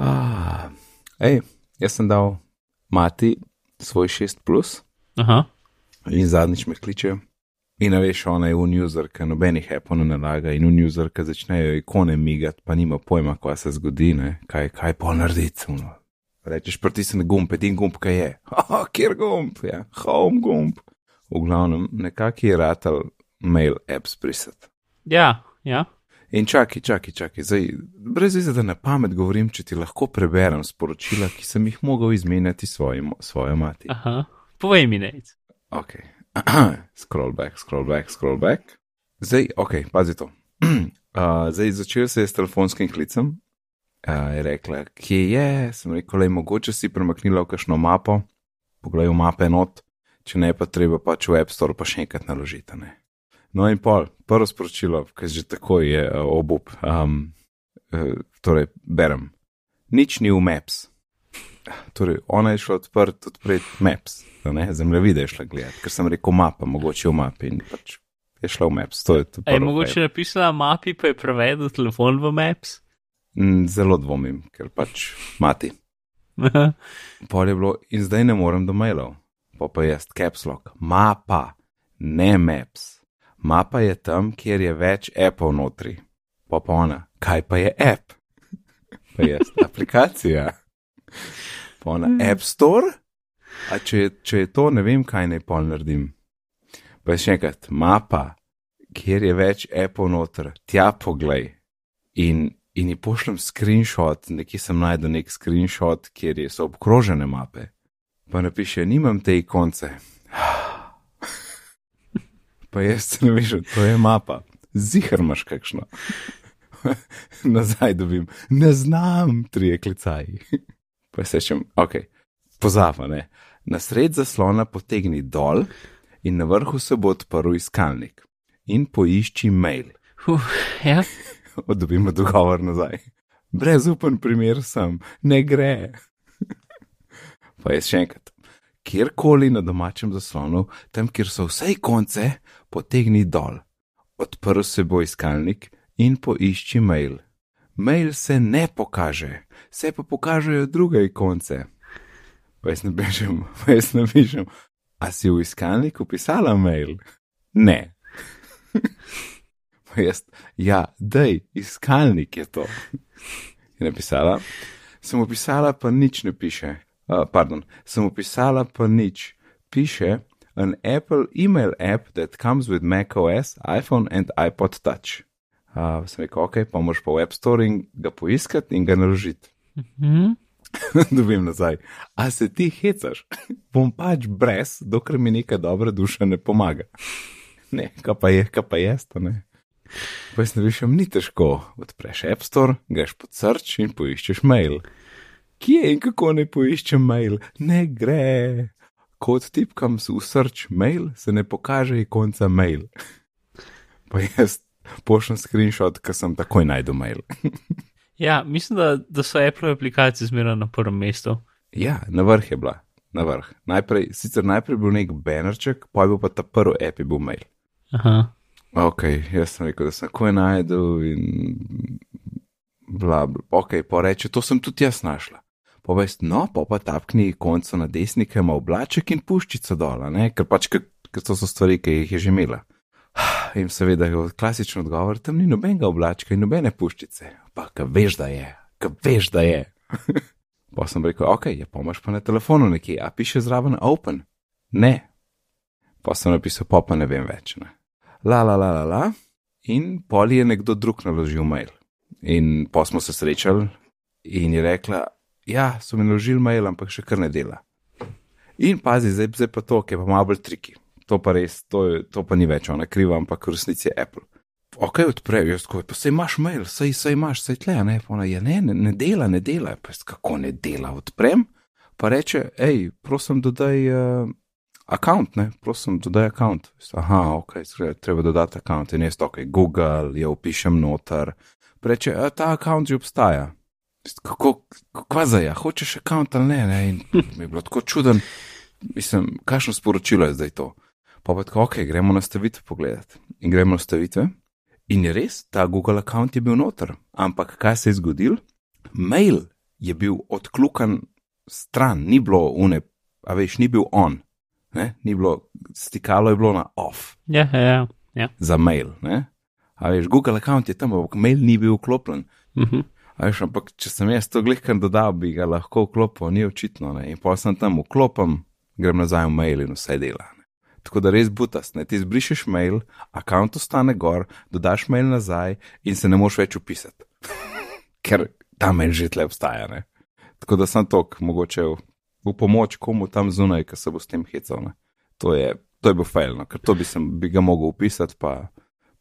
Ah, ej, jaz sem dal mati svoj 6 plus Aha. in zadnjič me kliče. In veš, ona je unuser, ki nobenih appov ne nalaga in unuser, ki začnejo ikone migati, pa nima pojma, kaj se zgodi, ne? kaj, kaj pa narediti. No. Rečeš, pritisni gumb, edin gumb, kaj je. Haha, kjer gumb, ja, home gumb. V glavnem, nekako je ratal mail apps brisati. Ja, ja. In čakaj, čakaj, čakaj, zdaj, brez veze, da na pamet govorim, če ti lahko preberem sporočila, ki sem jih mogel izmenjati svojim, svojo mati. Aha. Povej mi nec. Ok, scroll back, scroll back, scroll back. Zdaj, ok, pazi to. uh, zdaj, začel se je s telefonskim klicem. Uh, je rekla, kje je, sem rekel, le mogoče si premaknila v kakšno mapo, poglej v mape not, če ne pa treba pač v App Store pa še enkrat naložiti. Ne? No in pol, prvo sporočilo, ki že tako je uh, obup, um, uh, torej berem. Nič ni v Maps. Torej, ona je šla odprt, odpret Maps, zemljevide je šla gledati, ker sem rekel mapa, mogoče v mapi in pač je šla v Maps. To je to. Prvo, mogoče napisala mapi, pa je prevedel telefon v Maps. Mm, Zelo dvomim, ker pač mati. Pol je bilo in zdaj ne morem do mailov. Pa pa jaz caps lock. Mapa, ne maps. Mapa je tam, kjer je več appov notri. Pa pa ona, kaj pa je app? Pa jaz, aplikacija. Pa ona, App Store? A če, je- če je to, ne vem, kaj naj pol naredim. Pa še enkrat, mapa, kjer je več appov noter, tja poglej. In, in ji pošljem screenshot, nekje sem najdel nek screenshot, kjer je- so obkrožene mape. Pa napiše, nimam te ikonce. Pa jaz se ne veš, to je mapa. Zihar imaš kakšno. Nazaj dobim, ne znam, trije klicaji. Pa se čem, ok, pozava, ne. Na sred zaslona potegni dol in na vrhu se bo odprl iskalnik. In poišči mail. Uf, ja. Dobimo dogovor nazaj. Brezupen primer sem, ne gre. Pa jaz še enkrat. Kjerkoli na domačem zaslonu, tam, kjer so vse konce, potegni dol. Odprl se bo iskalnik in poišči mail. Mail se ne pokaže, se pa pokažejo druge konce. Pa jaz napišem, pa jaz napišem, a si v iskalniku pisala mail? Ne. Pa jaz, ja, dej, iskalnik je to. Je napisala, sem opisala, pa nič ne piše. Uh, pardon, sem opisala, pa nič. Piše, an Apple email app that comes with macOS, iPhone and iPod Touch. Uh, sem rekel, ok, pa moraš pa v App Store in ga poiskati in ga naložiti. Mhm. Dobim nazaj. A se ti hecaš? Bom pač brez, dokler mi neka dobra duša ne pomaga. Ne, kaj pa je, kaj pa je, to ne. Pa jaz ne višem, ni težko. Odpreš App Store, greš pod search in poiščeš mail. Kje in kako ne poiščem mail? Ne gre. Ko odtipkam v search mail, se ne pokaže ikonca mail. Pa jaz pošljem screenshot, ker sem takoj najdu mail. Ja, mislim, da, da so Apple aplikacije zmeraj na prvem mestu. Ja, na vrh je bila, na vrh. Najprej, sicer najprej bil nek banerček, pa je bil pa ta prvi app, je bil mail. Aha. Ok, jaz sem rekel, da sem takoj najdel in bla, bla. Ok, pa reče, to sem tudi jaz našla. Pa veš, no, pa pa tapkni konco na desni, ki ima oblaček in puščico dol, ne, ker pač, ker ker to so stvari, ki jih je že imela. In seveda je klasičen odgovor, tam ni nobenega oblačka in nobene puščice. Pa, ka veš, da je, ka veš, da je. pa sem rekel, ok, je pomaž pa na telefonu nekje, a piše zraven open. Ne. Pa sem napisal, pa pa ne vem več. Ne. La, la, la, la, la. In pol je nekdo drug naložil mail. In pa smo se srečali in je rekla, ja, so mi naložili mail, ampak še kar ne dela. In pazi, zdaj, zdaj pa to, ki je pa malo bolj triki. To pa res, to, je, to pa ni več ona kriva, ampak v resnici je Apple. Ok, odprej, jaz tako, pa sej imaš mail, sej, sej imaš, sej tle, ne, ona je, ne, ne, ne dela, ne dela, pa jaz, kako ne dela, odprem, pa reče, hej, prosim, dodaj uh, account, ne, prosim, dodaj account. Aha, ok, zdaj treba dodati account in jaz to, ok, Google, jo upišem noter, pa reče, "A, ta account že obstaja. Kako, kva za ja, hočeš account ali ne, ne, in mi je bilo tako čuden, mislim, kakšno sporočilo je zdaj to. Pa pa tako, ok, gremo nastavitve pogledati. In gremo nastavitve. In je res, ta Google account je bil noter. Ampak kaj se je zgodil? Mail je bil odklukan stran, ni bilo une, a veš, ni bil on, ne? ni bilo, stikalo je bilo na off Ja, ja, ja. ja. za mail. Ne? A veš, Google account je tam, ampak mail ni bil vklopljen. Mhm. A Veš, ampak če sem jaz to glihkar dodal, bi ga lahko vklopil, ni očitno. Ne? In pa sem tam vklopim, grem nazaj v mail in vse dela. Ne? Tako da res butas, ne ti zbrišeš mail, account ostane gor, dodaš mail nazaj in se ne moš več upisati. Ker ta mail že tle obstaja. Ne? Tako da sem tok, mogoče v, v pomoč komu tam zunaj, ki se bo s tem hecal. Ne? To je, to je bil fail, no? ker to bi, sem, bi ga mogel upisati, pa,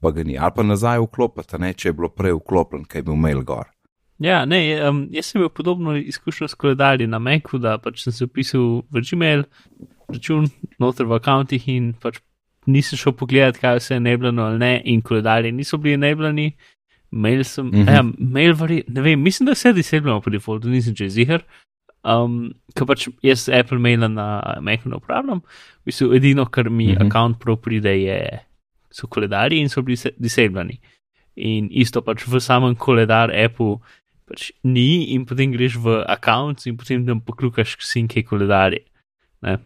pa ga ni. Ali pa nazaj vklopiti, ne? če je bilo prej vklopljen, kaj je bil mail gor. Ja, ne, um, jaz sem imel podobno izkušnjo s koledarji na Macu, da pač sem se upisal v Gmail, račun, noter v akantih in pač nisem šel pogledat, kaj vse je nebljeno ali ne, in koledarji niso bili nebljeni. Mail sem, mm. -hmm. ja, mail vari, ne vem, mislim, da vse disabljamo po defaultu, nisem čez ziger. Um, ker pač jaz Apple maila na Macu ne uporabljam, v bistvu edino, kar mi mm. -hmm. account prav pride, je, so koledarji in so bili se- disabljeni. In isto pač v samem koledar Apple pač ni, in potem greš v account in potem tam poklukaš sinke koledarje. Ne?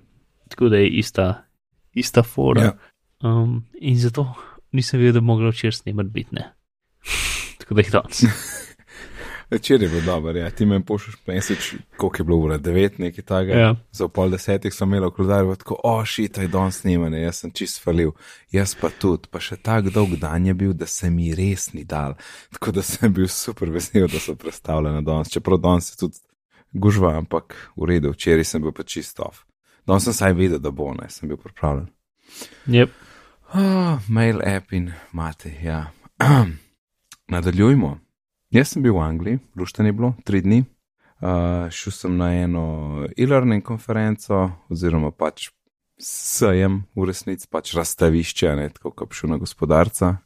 Tako da je ista, ista fora. Ja. Um, in zato nisem vedel, da bi moglo včeraj snemati biti. ne. Tako da jih danes. Včeraj je bil dober, ja. ti me pošlješ mesec, koliko je bilo ura, devet, nekaj takega. Ja. Za pol desetih sem imel koledar, tako, o, šit, je danes snimanje, jaz sem čist falil, jaz pa tudi, pa še tako dolg dan je bil, da se mi res ni dal. Tako da sem bil super vesel, da so predstavljene danes, čeprav danes je tudi gužva, ampak v redu, včeraj sem bil pa čist off. Danes sem saj vedel, da bo, ne, sem bil pripravljen. Yep. Oh, mail app in mate, ja. Nadaljujmo. Jaz sem bil v Angliji, lušten je bilo, tri dni. Uh, šel sem na eno e-learning konferenco, oziroma pač sejem v resnici, pač razstavišče, ne tako kot šel na gospodarca.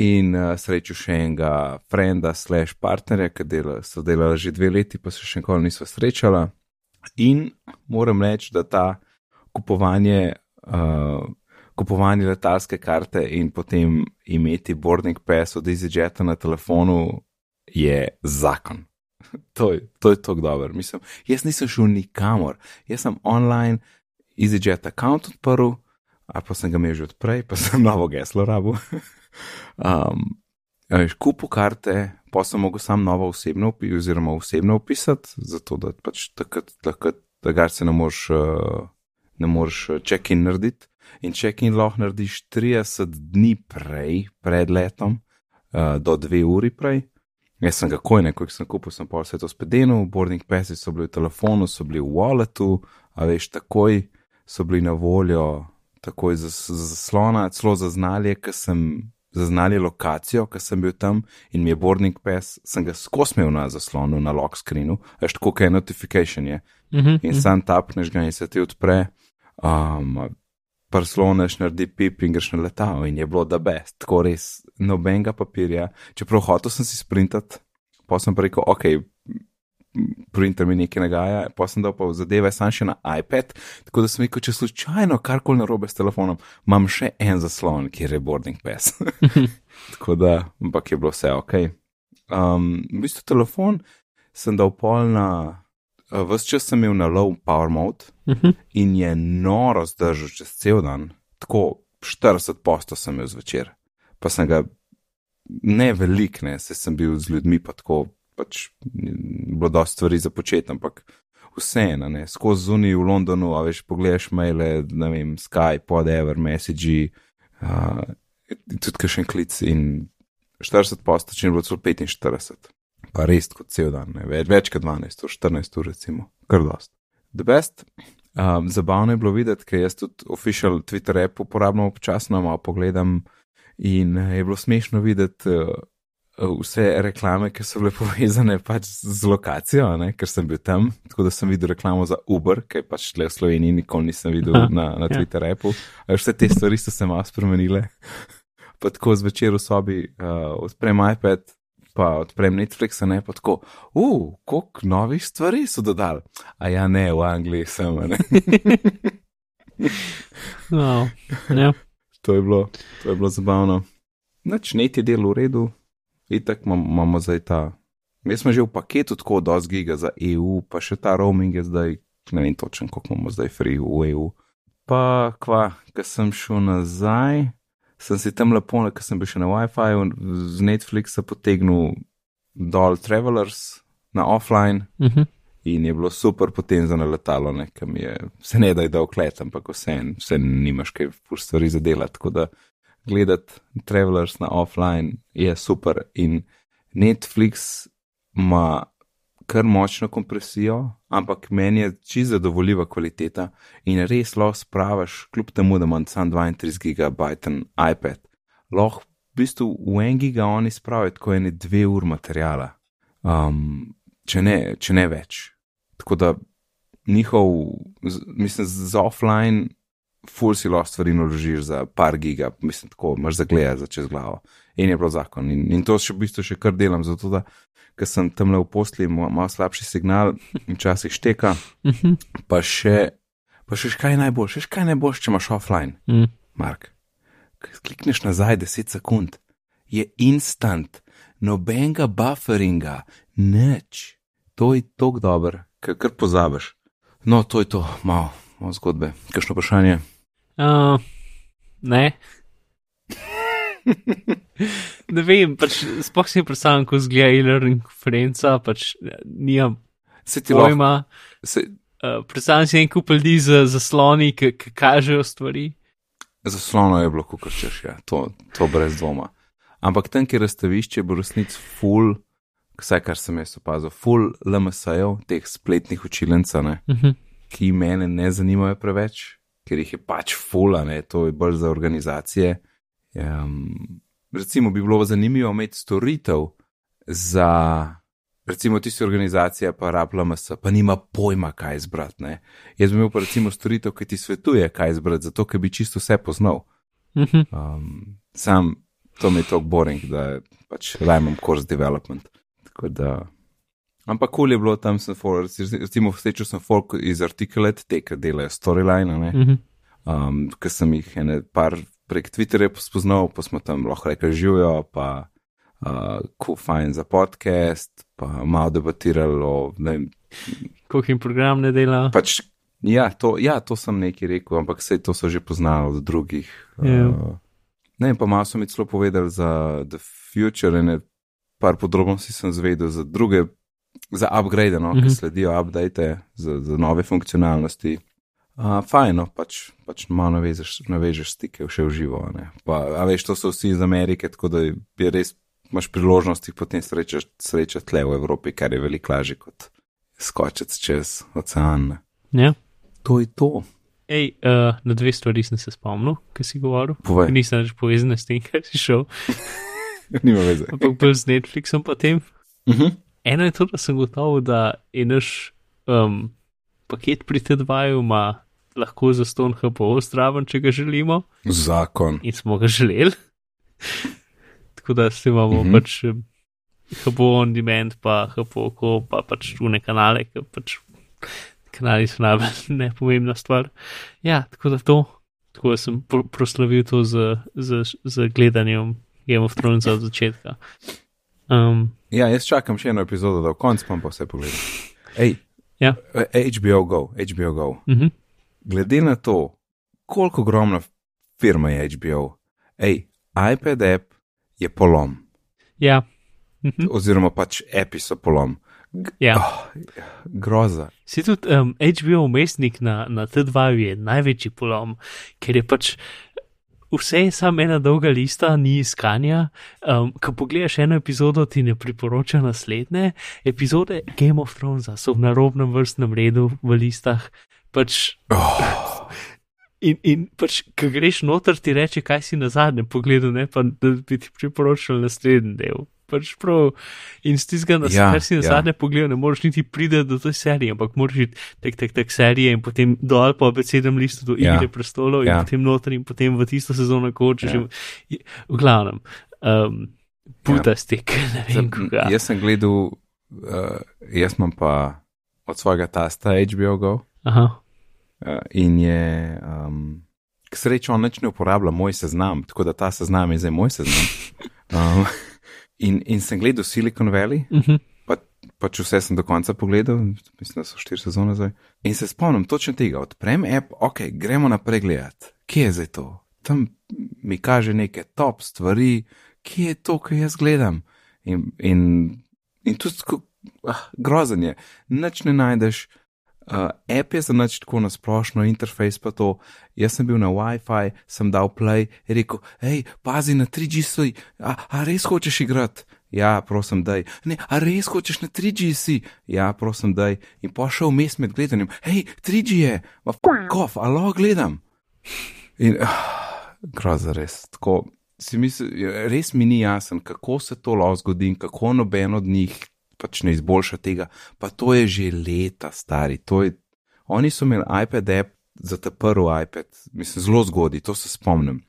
In uh, srečal še enega frenda, slash partnerja, ki dela, so delali že dve leti, pa se še nikoli niso srečala. In moram reči, da ta kupovanje. Uh, kupovanje letalske karte in potem imeti boarding pass od EasyJeta na telefonu je zakon. To je, to je tako dobro. Mislim, jaz nisem šel nikamor, jaz sem online EasyJet account odprl, a pa sem ga imel že odprej, pa sem novo geslo rabu. um, kupu karte, pa sem mogel sam novo osebno upisati, oziroma osebno upisati, zato da pač takrat, takrat, takrat se ne moreš, uh, ne moreš uh, check-in narediti. In check-in lahko narediš 30 dni prej, pred letom, uh, do 2 uri prej. Jaz sem ga kojne, ko sem kupil, sem pa vse to spedenil, boarding passi so bili v telefonu, so bili v walletu, a veš, takoj so bili na voljo, takoj za zaslona, celo zaznali, ker sem zaznali lokacijo, ker sem bil tam in mi je boarding pass, sem ga skosmil na zaslonu, na lock screenu, veš, tako kaj notification je. Mhm, In sam tapneš ga in se ti odpre. Um, Prsloneš, naredi pip in greš na letalo, in je bilo da best, tako res, nobenega papirja. Čeprav hotel sem si sprintati, pa sem rekel, ok, printer mi nekaj nagaja, pa sem dal pa zadeve sam še na iPad, tako da sem rekel, če slučajno karkoli narobe s telefonom, imam še en zaslon, kjer je boarding pass. tako da, ampak je bilo vse ok. Um, v bistvu telefon sem dal pol na, vse čas sem imel na low power mode mhm. in je noro zdržal čez cel dan, tako 40 posto sem imel zvečer. Pa sem ga ne velik, ne, se sem bil z ljudmi, pa tako pač bilo dosti stvari za početi, ampak vseeno, ne, skozi zunaj v Londonu, a veš, pogledaš maile, ne vem, Skype, whatever, message, uh, tudi kakšen klic in 40 posto, če ne bilo celo 45. Pa res kot cel dan, ne, več, več kot 12, ur, 14 ur, recimo, kar dost. The best. Um, zabavno je bilo videti, ker jaz tudi official Twitter app uporabljam občasno, malo pogledam in eh, je bilo smešno videti uh, vse reklame, ki so bile povezane pač z lokacijo, ne, ker sem bil tam, tako da sem videl reklamo za Uber, ki pač tle v Sloveniji nikoli nisem videl Aha, na, na ja. Twitter appu. A Vse te stvari so se malo spremenile. Pa tako zvečer v sobi uh, odprem iPad, pa odprem Netflix, a ne pa tako, uh, koliko novih stvari so dodali. A ja, ne, v Angliji sem, ne. No, ja. To je bilo, to je bilo zabavno. Noč net je del v redu, itak imam- imamo zdaj ta Jaz sem že v paketu tako dosti giga za EU, pa še ta roaming je zdaj, ne vem točno, koliko imamo zdaj free v EU. Pa kva, ko sem šel nazaj, sem si tam lepo, ker sem bil še na WiFi, z Netflixa potegnil dol Travelers na offline Uh -huh. in je bilo super potem za naletalo, ne, ki mi je, se ne da je dal klet, ampak vse, vse nimaš kaj pur stvari za delati. Tako da gledati Travelers na offline je super in Netflix ima kar močno kompresijo, ampak meni je čisto zadovoljiva kvaliteta in res lahko spravaš, kljub temu, da imam sam 32 gigabajten iPad, lahko v bistvu v en giga oni spravijo tako ene dve ur materijala, um, če, ne, če ne več. Tako da njihov, mislim, za offline, full si lahko stvari naložiš za par giga, mislim, tako imaš za gledati za čez glavo. In je bilo zakon. In, in to še v bistvu še kar delam, zato da, ker sem tam le v posli, ima malo slabši signal, včasih šteka, Uh -huh. pa še, pa še kaj najboljš, še kaj najboljš, če imaš offline, mm. Mark. Klikneš nazaj 10 sekund, je instant, nobenega bufferinga, nič. To je tako dober, ker kar pozabiš. No, to je to, malo, malo zgodbe. Kakšno vprašanje? Uh, ne. ne vem, pač, sploh si predstavljam, kako izgleda e-learning konferenca, pač nimam Se ti pojma. se, Uh, predstavljam si en kup ljudi z zasloni, ki kažejo stvari. zaslono je bilo, kot češ, ja, to, to brez dvoma. Ampak tam, kjer je razstavišče, bo resnic full, vsaj kar sem jaz opazil, full LMS-jev, teh spletnih učiljencev, ne. Uh -huh. ki mene ne zanimajo preveč, ker jih je pač fula, ne, to je bolj za organizacije. Um, recimo bi bilo zanimivo imeti storitev za, recimo tisti organizacija pa RAPLMS, pa nima pojma, kaj izbrati. Ne. Jaz bi imel pa recimo storitev, ki ti svetuje, kaj izbrati, zato ker bi čisto vse poznal. Um, sam to mi je tako boring, da pač rajmam course development. Tako da. Ampak kul cool je bilo tam, sem for, recimo, srečal sem folk iz Articulate, te, ki delajo storyline, ne, Uh -huh. um, ki sem jih ene par prek Twitterja spoznal, pa smo tam lahko rekli živijo, pa uh, cool fajn za podcast, pa malo debatirali o, ne Koliko jim program ne dela. pač, ja, to, ja, to sem nekaj rekel, ampak vse to so že poznali od drugih. Ja. Uh, ne, vem, pa malo so mi celo povedali za The Future, in par podrobnosti sem zvedel za druge, za upgrade, no, mm -hmm. ki Mhm. sledijo update za, za nove funkcionalnosti. Uh, fajno, pač, pač malo navežeš, navežeš stike še v živo. a ne. Pa, a veš, to so vsi iz Amerike, tako da je res, imaš priložnost jih potem srečati sreča tle v Evropi, kar je veliko lažje kot skočiti čez ocean. Ja. To je to. Ej, uh, na dve stvari sem se spomnil, ki si govoril. Povej. Nisem več povezan s tem, kar si šel, Nima veze. ampak bolj z Netflixom potem. Uh -huh. Eno je to, da sem gotovo, da je naš um, paket pri T2 ima lahko za ston HPO zdraven, če ga želimo Zakon. in smo ga želeli. Tako da se imamo Mhm. mm -hmm. pač HPO on demand, pa HPO ko, pa pač tune kanale, ki pač kanali so najbolj nepomembna stvar. Ja, tako da to, tako da sem pro proslavil to z, z, z gledanjem Game of Thrones od začetka. Um, Ja, jaz čakam še eno epizodo do konca, pa bom pa vse pogledal. Ej, Ja. eh, HBO Go, HBO Go. uh -huh. Glede na to, koliko ogromna firma je HBO, ej, iPad app je polom, Ja. Mhm. oziroma pač api so polom. G Ja. oh, groza. Si tudi um, HBO umestnik na, na T2 je največji polom, ker je pač vse je samo ena dolga lista, ni iskanja. Um, ko pogledaš eno epizodo, ti ne priporoča naslednje. Epizode Game of Thrones so v narobnem vrstnem redu v listah. Pač, Oh, in, in pač, ko greš noter, ti reče, kaj si na zadnjem pogledu, ne pa da bi ti priporočal naslednji del. Pač prav, in z tistega, na Ja, kar si na ja. zadnje pogledal, ne moreš niti priti do te serije, ampak moraš iti tek, tek, tek serije in potem dol po abecednem listu do Ja. igre prestolov in Ja. potem noter in potem v tisto sezono, ko hočeš. Ja. V glavnem, um, putastik, ne vem, koga. jaz sem gledal, uh, jaz imam pa od svojega tasta HBO Go. Aha, in je, um, k sreči, on več ne uporablja moj seznam, tako da ta seznam je zdaj moj seznam. Um, in, in sem gledal Silicon Valley, uh -huh. pa pač vse sem do konca pogledal, mislim, da so štiri sezone zdaj. In se spomnim točno tega, odprem app, ok, gremo naprej gledati, kje je zdaj to. Tam mi kaže neke top stvari, kje je to, kar jaz gledam. In, in, in tu ah, grozen je, nič ne najdeš. Uh, app je za nič tako na splošno, interfejs pa to. Jaz sem bil na WiFi, sem dal play in rekel, hej, pazi na 3G soj, a, a res hočeš igrati? Ja, prosim, daj. Ne, a res hočeš na 3G si? Ja, prosim, daj. In pošel vmes med gledanjem, hej, 3G je, ma off, alo gledam. In uh, groza res. Tako, misli, res mi ni jasen, kako se to lahko zgodi in kako noben od njih pač ne izboljša tega. Pa to je že leta stari. Je, oni so imeli iPad app za ta prvi iPad, mislim, zelo zgodaj, to se spomnim.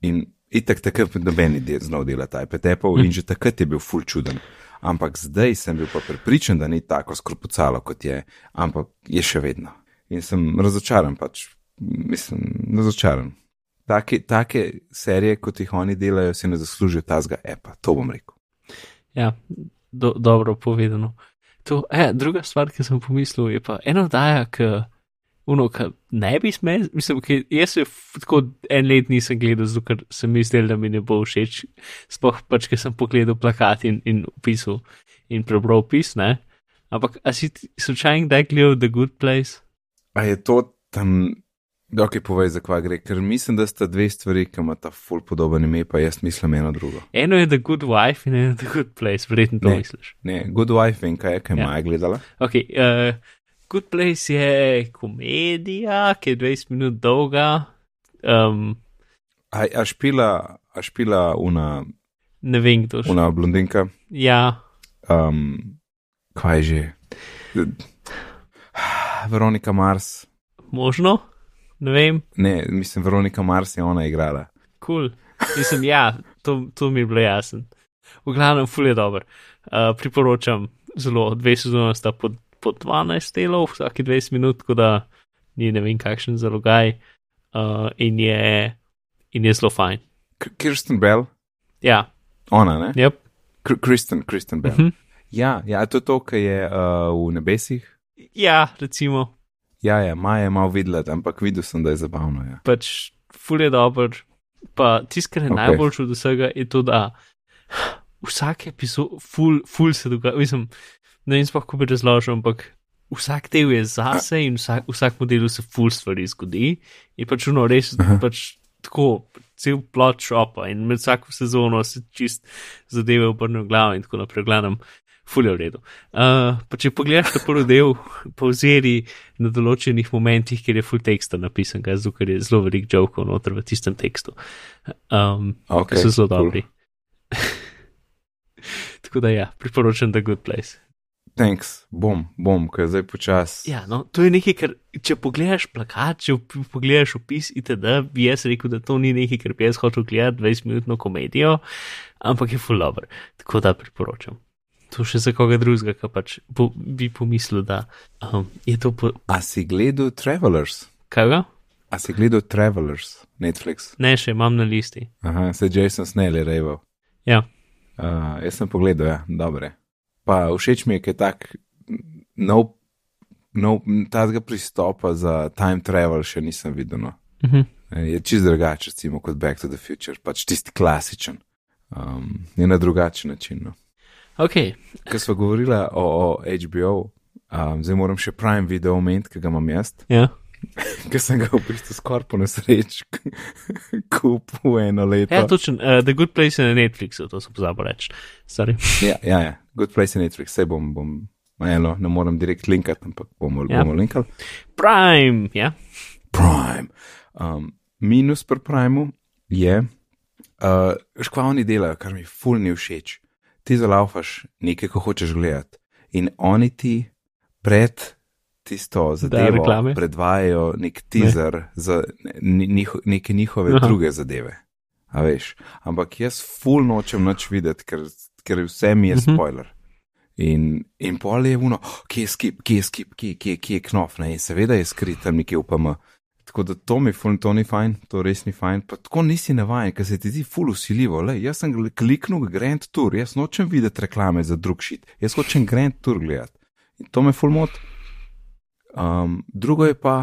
In itak takrat noben je znal delati iPad appov in že takrat je bil full čuden. Ampak zdaj sem bil pa prepričan, da ni tako skropucalo kot je, ampak je še vedno. In sem razočaran, pač, mislim, razočaran. Take, take serije, kot jih oni delajo, si ne zaslužijo tazga appa, to bom rekel. Ja, do, dobro povedano. To, e, druga stvar, ki sem pomislil, je pa eno daja, ki uno, ki ne bi smel, mislim, ki jaz se tako en let nisem gledal, zato ker sem mislil, da mi ne bo všeč. Sploh pač, ker sem pogledal plakat in, in opisal in prebral opis, ne. Ampak, a si slučajno kdaj gledal The Good Place? A je to tam Ok, povej, zakaj gre, ker mislim, da sta dve stvari, ki imata ful podoben ime, pa jaz mislim eno drugo. Eno je The Good Wife in eno je The Good Place, verjetno to ne, misliš. Ne, Good Wife in kaj je, kaj ja. Maja gledala. Ok, uh, Good Place je komedija, ki je 20 minut dolga. Um, a, a špila, a špila una. Ne vem, kdo je. Una blondinka. Ja. Um, kaj že? Veronika Mars. Možno ne vem. Ne, mislim, Veronika Mars je ona igrala. Kul, cool. mislim, ja, to, to mi je bilo jasno. V glavnem, ful je dober. Uh, priporočam zelo, dve sezone sta po, po 12 delov, vsake 20 minut, tako da ni ne vem kakšen zalogaj uh, in, je, in je zelo fajn. Kirsten Bell? Ja. Ona, ne? Yep. Kristen, Kristen Bell. Uh mhm. -huh. Ja, ja, to je to, kar je uh, v nebesih. Ja, recimo. Ja, ja, Maja je malo videla, ampak videl sem, da je zabavno. Ja. Pač, ful je dober. Pa tisto, kar je okay. najboljše od vsega, je to, da vsak epizod, ful, ful se dogaja. Mislim, ne vem, kako bi razložil, ampak vsak del je zase in vsak, vsak model se ful stvari zgodi. In pač uno, res, uh -huh. pač tako, cel plot šopa in med vsako sezono se čist zadeve obrnejo glavo in tako naprej. Gledam, fulje v redu. Uh, pa če pogledaš ta prvi del, povzeri na določenih momentih, kjer je full teksta napisan, zato ker je zelo velik jokov noter v tistem tekstu. Um, okay, so zelo dobri. Tako da ja, priporočam The Good Place. Thanks, bom, bom, ker zdaj počasi. Ja, no, to je nekaj, kar če pogledaš plakat, če pogledaš opis, itd., bi jaz rekel, da to ni nekaj, kar bi jaz hotel gledati 20-minutno komedijo, ampak je full over. Tako da priporočam to še za koga drugega, ki pač po, bi pomislil, da um, je to. Po... A si gledal Travelers? Kaj ga? A si gledal Travelers, Netflix? Ne, še imam na listi. Aha, se Jason Snell je reval. Ja. Uh, jaz sem pogledal, ja, dobre. Pa všeč mi je, ker tak nov, nov tazga pristopa za time travel še nisem videl. No. Uh mhm. -huh. Je čist drugačen, recimo, kot Back to the Future, pač tisti klasičen. Um, je na drugačen način. No. Okay. Ker smo govorili o, o HBO, um, zdaj moram še Prime video omeniti, ki ga imam jaz. Ja. Ker sem ga v bistvu skoraj po nesreči kupil eno leto. Ja, točen, uh, The Good Place je na Netflixu, to sem pozabil reči. ja, ja, ja, Good Place je na Netflixu, se bom, bom, eno, ne morem direkt linkati, ampak bomo, ja. bomo linkali. Prime, ja. Prime. Um, minus pri Primeu je, uh, škvalni delajo, kar mi fulni všeč ti zalaufaš nekaj, ko hočeš gledati. In oni ti pred tisto zadevo predvajajo nek teaser ne. za njiho, neke njihove Aha. druge zadeve. A veš, ampak jaz ful nočem noč videti, ker, ker vse mi je mhm. spoiler. In, in pol je uno, oh, kje je skip, kje je skip, kje, kje, kje je knof, ne? in seveda je skrit tam nekje v PM. Tako da to mi ful, to ni fajn, to res ni fajn. Pa tako nisi navajen, ker se ti zdi ful usiljivo. Jaz sem kliknil Grand Tour, jaz nočem videti reklame za drug šit, jaz hočem Grand Tour gledati. In to me ful mot. Um, drugo je pa,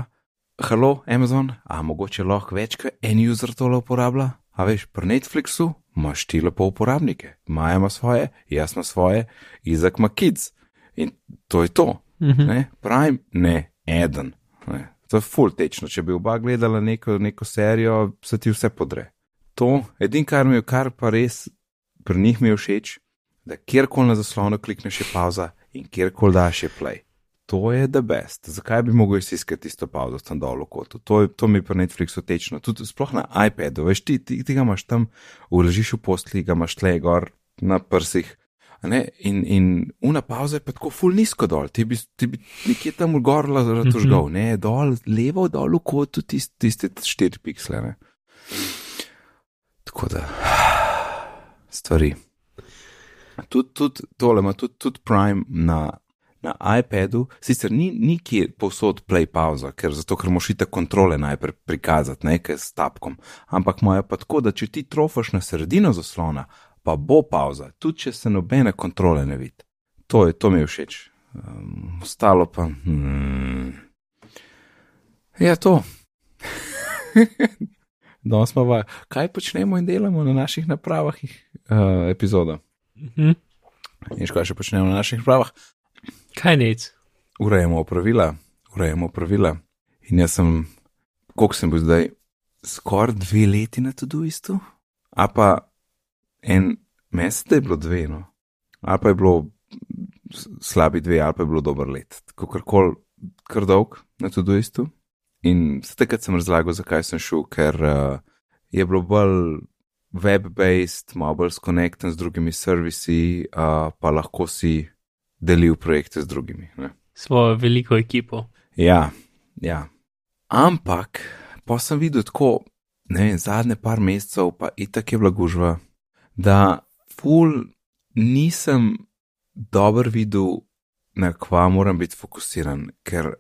halo, Amazon, a mogoče lahko več kot en user tole uporablja? A veš, pri Netflixu imaš ti lepo uporabnike, Maja ima svoje, jaz ima svoje, Izak ima kids. In to je to. Mhm. Ne? Prime, ne, eden. Ne? To je full tečno. Če bi oba gledala neko, neko serijo, se ti vse podre. To, edin, kar mi je, kar pa res pri njih mi je všeč, da kjerkoli na zaslonu klikneš je pauza in kjerkoli daš je play. To je the best. Zakaj bi mogel iskati isto pauzo tam dol v kotu? To, to mi pri Netflixu tečno. Tudi sploh na iPadu, veš, ti, ti, ti ga imaš tam, uležiš v postli, ga imaš tle gor na prsih. In, in una pauza je pa tako ful nizko dol, ti bi, ti bi nekje tam gor razložgal, ne, dol, levo, dol v kotu, tiste, tiste štiri piksle. Ne. Tako da, stvari. Tudi tud, tole ima tudi tud Prime na, na iPadu, sicer ni nikjer povsod play pauza, ker zato, ker moš ite kontrole najprej prikazati, nekaj s tapkom. Ampak moja pa tako, da če ti trofaš na sredino zaslona, pa bo pauza, tudi če se nobene kontrole ne vidi. To je, to mi je všeč. Um, ostalo pa. Hmm. Ja, to. Danes smo v, kaj počnemo in delamo na naših napravah, uh, epizoda. Mhm. In kaj še počnemo na naših napravah? Kaj nec? Urejamo pravila, urejamo pravila. In jaz sem, koliko sem bil zdaj, skoraj dve leti na tudi isto, a pa en mesec, da je bilo dve, no. ali pa je bilo slabi dve, ali pa je bilo dober let. Kakorkoli, kar dolg na tudi isto. In s takrat sem razlagal, zakaj sem šel, ker uh, je bilo bolj web-based, malo bolj skonekten z drugimi servisi, uh, pa lahko si delil projekte z drugimi. Ne? Svojo veliko ekipo. Ja, ja. Ampak, pa sem videl tako, ne vem, zadnje par mesecev, pa itak je bila gužva, da ful nisem dobro videl, na kva moram biti fokusiran, ker,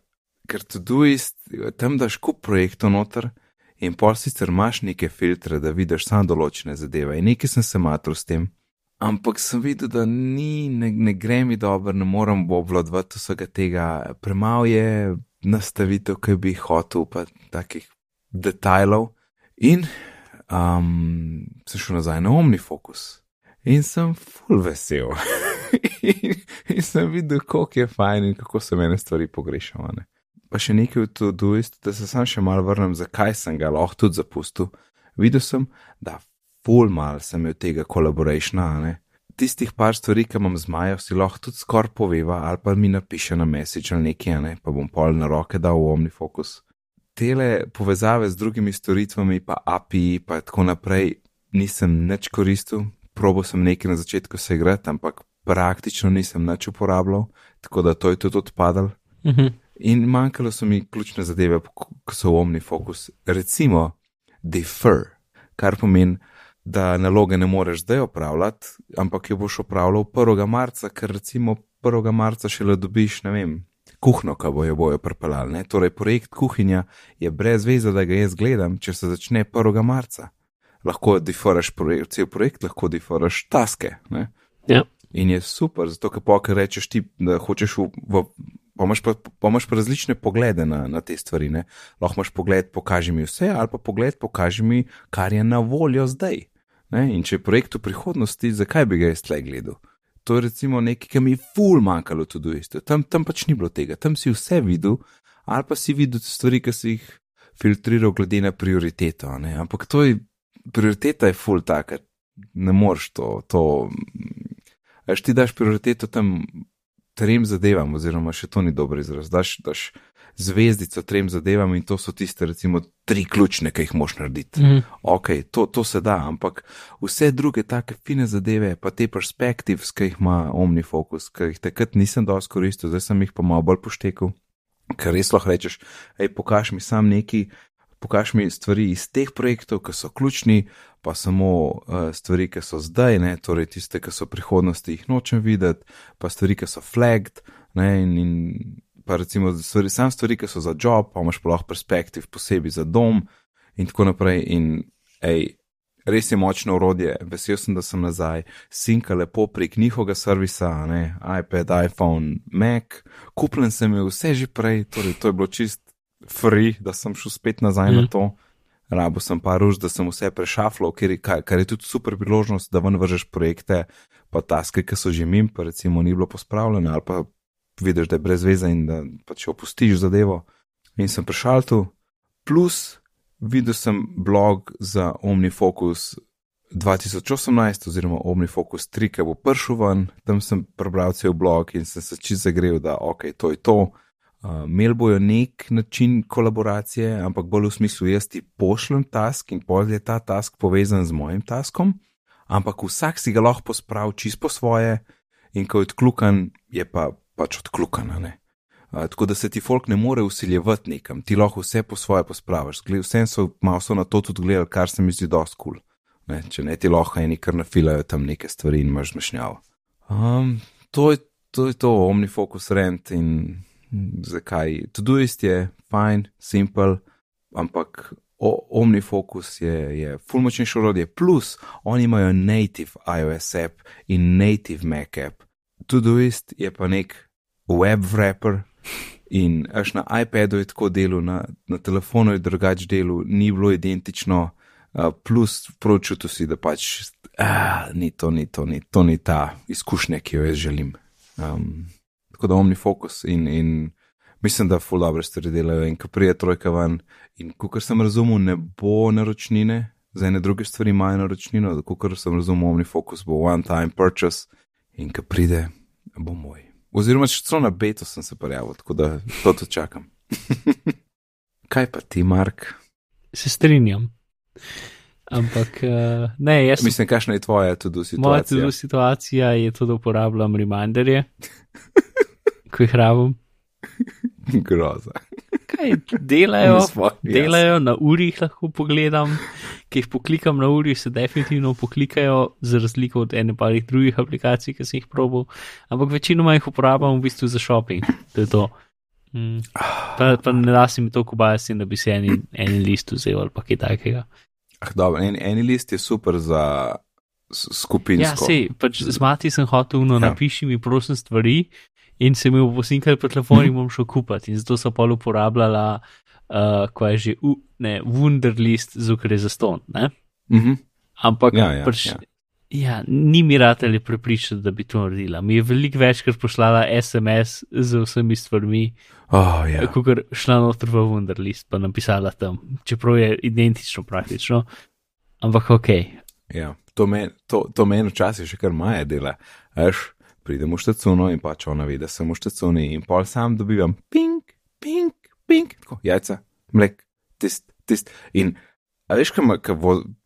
ker Todoist, tam daš kup projektov noter in pol sicer imaš neke filtre, da vidiš samo določene zadeve in nekaj sem se matral s tem. Ampak sem videl, da ni, ne, ne gre mi dobro, ne morem obvladovati vsega tega, premalo je nastavitev, ki bi hotel, pa takih detajlov. In um, sem šel nazaj na omni fokus in sem full vesel. in, in sem videl, kako je fajn in kako se mene stvari pogrešajo. Pa še nekaj v to duist, da se sam še malo vrnem, zakaj sem ga lahko tudi zapustil. Videl sem, da full mal sem imel tega kolaborationa, ne. Tistih par stvari, ki imam z Majo, si lahko tudi skoraj poveva, ali pa mi napiše na message ali nekaj, ne, pa bom pol na roke dal v OmniFocus. Tele povezave z drugimi storitvami, pa API, pa tako naprej, nisem nič koristil. Probo sem nekaj na začetku se igrati, ampak praktično nisem nič uporabljal, tako da to je tudi odpadalo. Mhm. In manjkalo so mi ključne zadeve, ko so v OmniFocus. Recimo, defer, kar pomeni, da naloge ne moreš zdaj opravljati, ampak jo boš opravljal 1. marca, ker recimo 1. marca šele dobiš, ne vem, kuhno, ki bojo bojo pripeljali. ne. Torej, projekt kuhinja je brez veze, da ga jaz gledam, če se začne 1. marca. Lahko deferaš projekt, cel projekt, lahko deferaš taske. Ne? Ja. In je super, zato ker pokaj rečeš ti, da hočeš v. v Pa imaš pa, pa imaš pa različne poglede na, na te stvari. Ne? Lahko imaš pogled, pokaži mi vse, ali pa pogled, pokaži mi, kar je na voljo zdaj. Ne? In če je projekt v prihodnosti, zakaj bi ga jaz tle gledal? To je recimo nekaj, kar mi je ful manjkalo tudi isto. Tam, tam pač ni bilo tega, tam si vse videl, ali pa si videl stvari, ki si jih filtriral glede na prioriteto. Ne? Ampak to je, prioriteta je ful taka, ne moreš to. to Až ti daš prioriteto tam trem zadevam, oziroma še to ni dober izraz. Daš, daš zvezdico trem zadevam in to so tiste, recimo, tri ključne, ki jih moš narediti. Mhm. Ok, to, to se da, ampak vse druge take fine zadeve, pa te perspektivs, ki jih ima OmniFocus, ki jih takrat nisem dosti koristil, zdaj sem jih pa malo bolj poštekal, ker res lahko rečeš, hej, pokaž mi sam neki. Pokaž mi stvari iz teh projektov, ki so ključni, pa samo uh, stvari, ki so zdaj, ne, torej tiste, ki so prihodnosti, jih nočem videti, pa stvari, ki so flagged. Ne, in, in pa recimo stvari, sam stvari, ki so za job, pa imaš pa lahko perspektiv posebej za dom in tako naprej. In ej, res je močno urodje, vesel sem, da sem nazaj, sinka lepo prek njihovega servisa, ne, iPad, iPhone, Mac, kupljen sem je vse že prej, torej to je bilo čist free, da sem šel spet nazaj mm. na to. Rabo sem pa ruž, da sem vse prešafljal, kar, kar je tudi super priložnost, da ven vržeš projekte, pa taske, ki so že mim, pa recimo ni bilo pospravljeno, ali pa vidiš, da je brez veze in da pač opustiš zadevo. In sem prišel tu, plus videl sem blog za OmniFocus 2018 oziroma OmniFocus 3, ki bo prišel ven, tam sem prebral cel blog in sem se čist zagrel, da ok, to je to. Uh, Imeli bojo nek način kolaboracije, ampak bolj v smislu, jaz ti pošljem task in pozaj je ta task povezan z mojim taskom, ampak vsak si ga lahko pospravi čisto po svoje, in ko je odklukan, je pa pač odklukana. Uh, tako da se ti folk ne more usiljevati nekam, ti lahko vse po svoje pospraviš. Vsem so malo so na to tudi gledali, kar se mi zdi dosti kul. Cool. Če ne ti lahko eni kar nafilajo tam neke stvari in imaš zmešnjav. Um, to, to je to, omnifocus rent in zakaj. Todoist je fajn, simpel, ampak omnifocus je, je full močnejše orodje. Plus, oni imajo native iOS app in native Mac app. Todoist je pa nek web wrapper. In až na iPadu je tako delo, na, na telefonu je drugače delo, ni bilo identično, uh, plus pročutil si, da pač uh, ni to, ni to, ni to, ni ta izkušnja, ki jo jaz želim. Um, tako da omnifocus in, in mislim, da full dobro stvari delajo in ko prije trojka ven. In kot sem razumel, ne bo naročnine, za ene druge stvari imajo naročnino, kot sem razumel, omnifocus bo one time purchase in ko pride, bo moj. Oziroma, če celo na beto sem se prijavil, tako da to tudi čakam. Kaj pa ti, Mark? Se strinjam. Ampak, uh, ne, jaz. Mislim, kakšna je tvoja tudi situacija? Moja tudi situacija je to, da uporabljam reminderje, ko jih rabim. Groza. Kaj delajo? Delajo na urih, lahko pogledam, ki jih poklikam na uri, se definitivno poklikajo, za razliko od ene parih drugih aplikacij, ki sem jih probal. Ampak večinoma jih uporabljam v bistvu za shopping. To je to. Mm. Pa, pa ne da si mi to kubajati, da bi si eni, eni list vzel ali kaj takega. Ah, dobro, en, eni list je super za skupinsko. Ja, sej, pač z mati sem hotel, no, ja. napiši mi prosim stvari in se mi bo sinkal po telefonu in bom šel kupati. In zato so pa uporabljala, uh, ko je že, u, ne, Wunderlist, zukaj za ston, ne? Mm -hmm. Ampak, ja, ja, pač, ja. ja, ni mi ratelj prepričati, da bi to naredila. Mi je veliko večkrat poslala SMS z vsemi stvarmi. Oh, ja. Ko je šla noter v Wunderlist, pa napisala tam, čeprav je identično praktično. Ampak ok. Ja, to meni to men včasih še kar maje dela. Eš, pridem v štacuno in pač ona vidi, da sem v štacuni in pol sam dobivam pink, pink, pink, tako jajca, mlek, tist, tist. In veš, kaj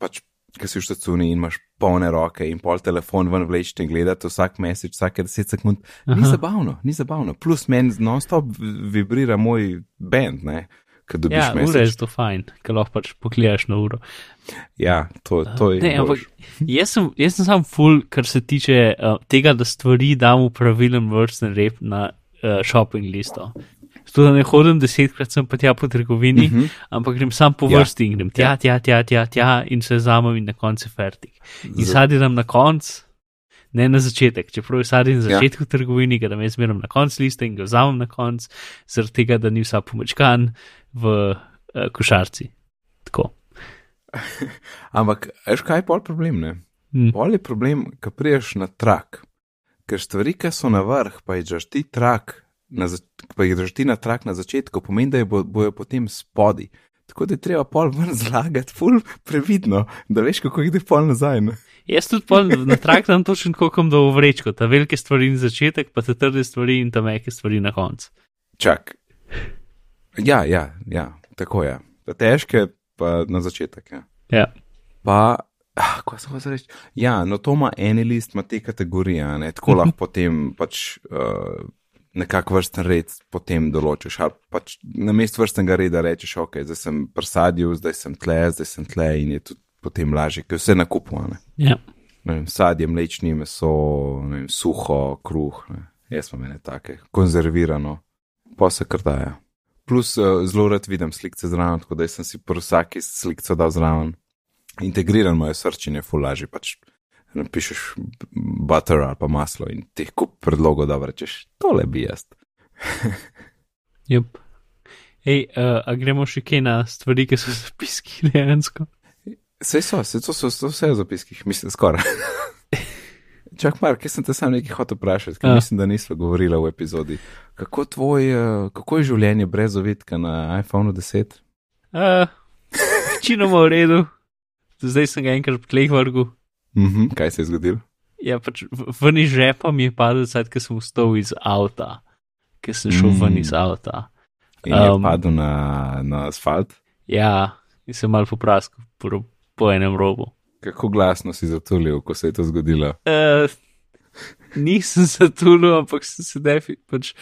pač, si v štacuni in imaš polne roke in pol telefon ven vlečete in gledate vsak mesec, vsake 10 sekund. Aha. Ni zabavno, ni zabavno. Plus meni non-stop vibrira moj bend, ne. Ja, ura je to fajn, ker lahko pač pogledaš na uro. Ja, to, to je. Ne, ampak, jaz, sem, jaz sem sam full, kar se tiče uh, tega, da stvari dam v pravilen vrsten rep na uh, shopping listo. Zato da ne hodim desetkrat sem pa tja po trgovini, uh mhm. -huh. ampak grem sam po ja. vrsti ja. in grem tja, tja, tja, tja, tja in se zamem in na koncu fertik. In sadiram na koncu ne na začetek. Čeprav sadje na ja. začetku ja. trgovini, ga jaz zmeram na koncu liste in ga vzamem na koncu, zaradi tega, da ni vsa pomočkan v uh, košarci. Tako. Ampak, veš kaj je pol problem? Hmm. Pol je problem, ko priješ na trak, ker stvari, ki so na vrh, pa je že ti trak. Pa jih drži na trak na začetku, pomeni, da bo, bojo potem spodi. Tako da je treba pol ven zlagati, ful previdno, da veš, kako je pol nazaj. Ne? Jaz tudi pol na trak tam točno kokom da v vrečko, ta velike stvari na začetek, pa te trde stvari in ta mehke stvari na koncu. Čak. Ja, ja, ja, tako je. Ta težke pa na začetek. Ja. ja. Pa, ah, ko sem vas reči, ja, no to ima eni list, ima te kategorije, ne, tako lahko potem pač. Uh, nekako vrsten red potem določiš. Pač na mestu vrstnega reda rečeš, ok, zdaj sem prsadil, zdaj sem tle, zdaj sem tle in je tudi potem lažje, ker vse nakupujemo. Ja. Sadje, mlečni meso, vem, suho, kruh, ne. jaz imam ene take, konzervirano, pa se krdaja. Plus uh, zelo rad vidim slike zraven, tako da sem si po vsaki sliki dal zraven. Integriran moje srčine, fulaži pač. Napišeš butter ali pa maslo in teh kup predlogov, da rečeš, tole bi jaz. Yep. Ej, uh, a gremo še kaj na stvari, ki so zapiski dejansko? Vse so, vse so, so, so vse v zapiskih, mislim, skoraj. Čak, Mark, jaz sem te sam nekaj hotel vprašati, ker Ja. mislim, da nismo govorili v epizodi. Kako, tvoj, uh, kako je življenje brez ovitka na iPhonu 10? Uh, Večinoma v redu, zdaj sem ga enkrat v tleh vrgel. Mhm, kaj se je zgodilo? Ja, pač ven iz žepa mi je padel, sad, ker sem vstal iz avta, ker sem šel mm. ven iz Mm. avta. In je Um, padel na, na asfalt? Ja, in sem mal popraskal po, po enem robu. Kako glasno si zatulil, ko se je to zgodilo? Uh, nisem zatulil, ampak sem se defi, pač,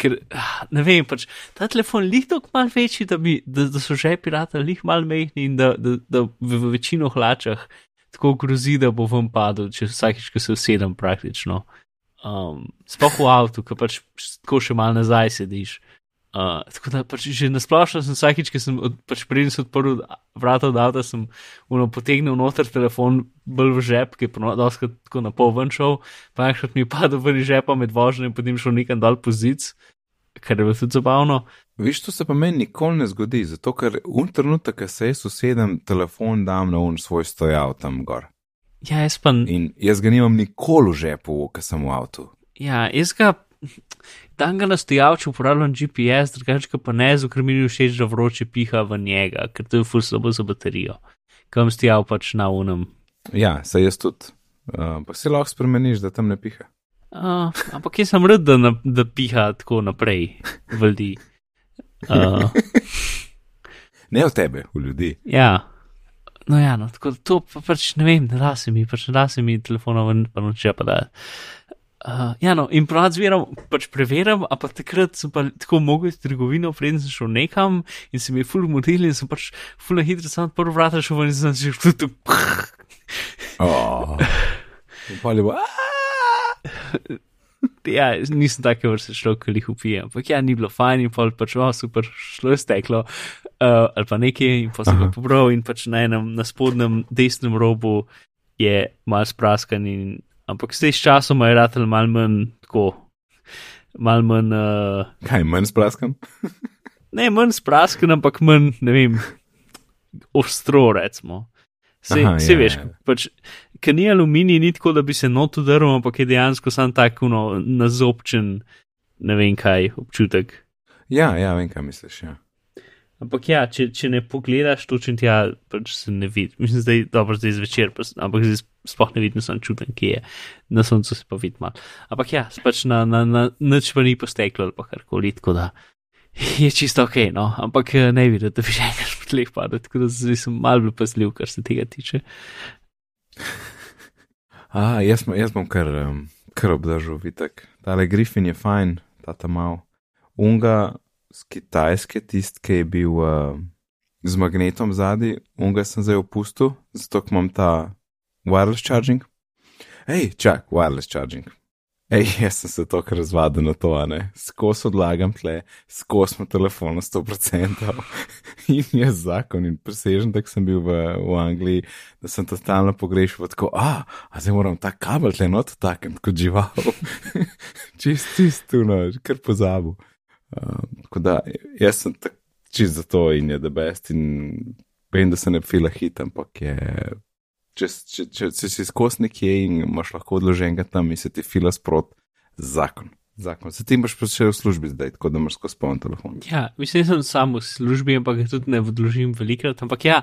ker ah, ne vem, pač ta telefon lih tako mal večji, da, bi, da, da so že pirata lih mal mehni in da, da, da v, v večino hlačah tako grozi, da bo vam padel, če vsakič, ko se usedem praktično. Um, sploh v avtu, ki pač tako še mal nazaj sediš. Uh, tako da pač že nasplošno sem vsakič, ki sem od, pač preden sem odprl vrata od avta, sem uno, potegnil noter telefon bolj v žep, ki je dosti tako na pol ven šel, pa enkrat mi je padel ven iz žepa med vožnjo in potem šel nekam dol po zic, kar je bilo tudi zabavno. Viš, to se pa meni nikoli ne zgodi, zato ker un trenutek, ko se jaz usedem, telefon dam na un svoj stojal tam gor. Ja, jaz pa, In jaz ga nimam nikoli v žepu, ko sem v avtu. ja, jaz ga, dan ga nastojalče uporabljam GPS, drugače ga pa ne, zato ker mi ni všeč, da vroče piha v njega, ker to je ful slabo za baterijo. Kam stojal pač na unem. Ja, se jaz tudi. Uh, pa si lahko spremeniš, da tam ne piha. Uh, ampak jaz sem rad, da, na, da piha tako naprej v ljudi. Uh, Ne v tebe, v ljudi. Ja, no, ja, no, tako da to pa pač ne vem, ne da se mi, pač ne da se mi telefona ven, pa noče pa da. Uh, ja, no, in prav zveram, pač preverjam, a pa takrat sem pa tako mogel iz trgovino, preden sem šel nekam in se mi je ful modil in sem pač ful na hitro sam prvo vrata šel ven in sem se že tu. Oh. Je bilo, Ja, nisem take vrste človek, ki jih upijem, ampak ja, ni bilo fajn in pol pač, o, super, šlo je steklo, uh, ali pa nekaj in pa sem ga pobral in pač na enem, na spodnjem desnem robu je mal spraskan in, ampak zdaj s časom je ratelj mal manj tako, mal manj, uh, kaj manj spraskam? ne manj spraskan, ampak manj, ne vem, ostro recimo. Se, Aha, se ja, veš, ja. pač, ker ni aluminij, ni tako, da bi se not udaril, ampak je dejansko sam tako no, nazobčen, ne vem kaj, občutek. Ja, ja, vem, kaj misliš. Ja. Ampak ja, če, če ne pogledaš točno tja, pač se ne vidi. Mislim, da je dobro zdaj zvečer, pa, ampak zdaj sploh ne vidim, sem čuten, kje je. Na soncu se pa vidi malo. Ampak ja, pač na, na, na nič pa ni posteklo ali pa karkoli, tako da je čisto ok, no. Ampak eh, ne vidim, da bi že enkrat po tleh padel, tako da zdaj sem mal bil pazljiv, kar se tega tiče. A, jaz, jaz bom kar, um, kar obdržal vitek. Tale Griffin je fajn, ta tam mal. Unga z Kitajske, tist, ki je bil uh, z magnetom zadaj, unga sem zdaj opustil, zato ker imam ta wireless charging. Hej, čak, wireless charging. Ej, jaz sem se tako razvadil na to, ne. Skos odlagam tle, skos imam telefon na 100%. in je zakon in presežen, da sem bil v, v Angliji, da sem totalno pogrešal, tako, a, a zdaj moram ta kabel tle not takem kot žival. čist, čist, tu, no, kar pozabil. Uh, tako da, jaz sem tak, čist za to in je the best in vem, da se ne fila hit, ampak je. Če, če, če, če si skos nekje in imaš lahko odloženega tam in se ti fila sprot, zakon. Zakon. Se ti imaš pa še v službi zdaj, tako da imaš skozi poln telefon. Ja, mislim, da sem sam v službi, ampak tudi ne vložim velikrat. Ampak ja,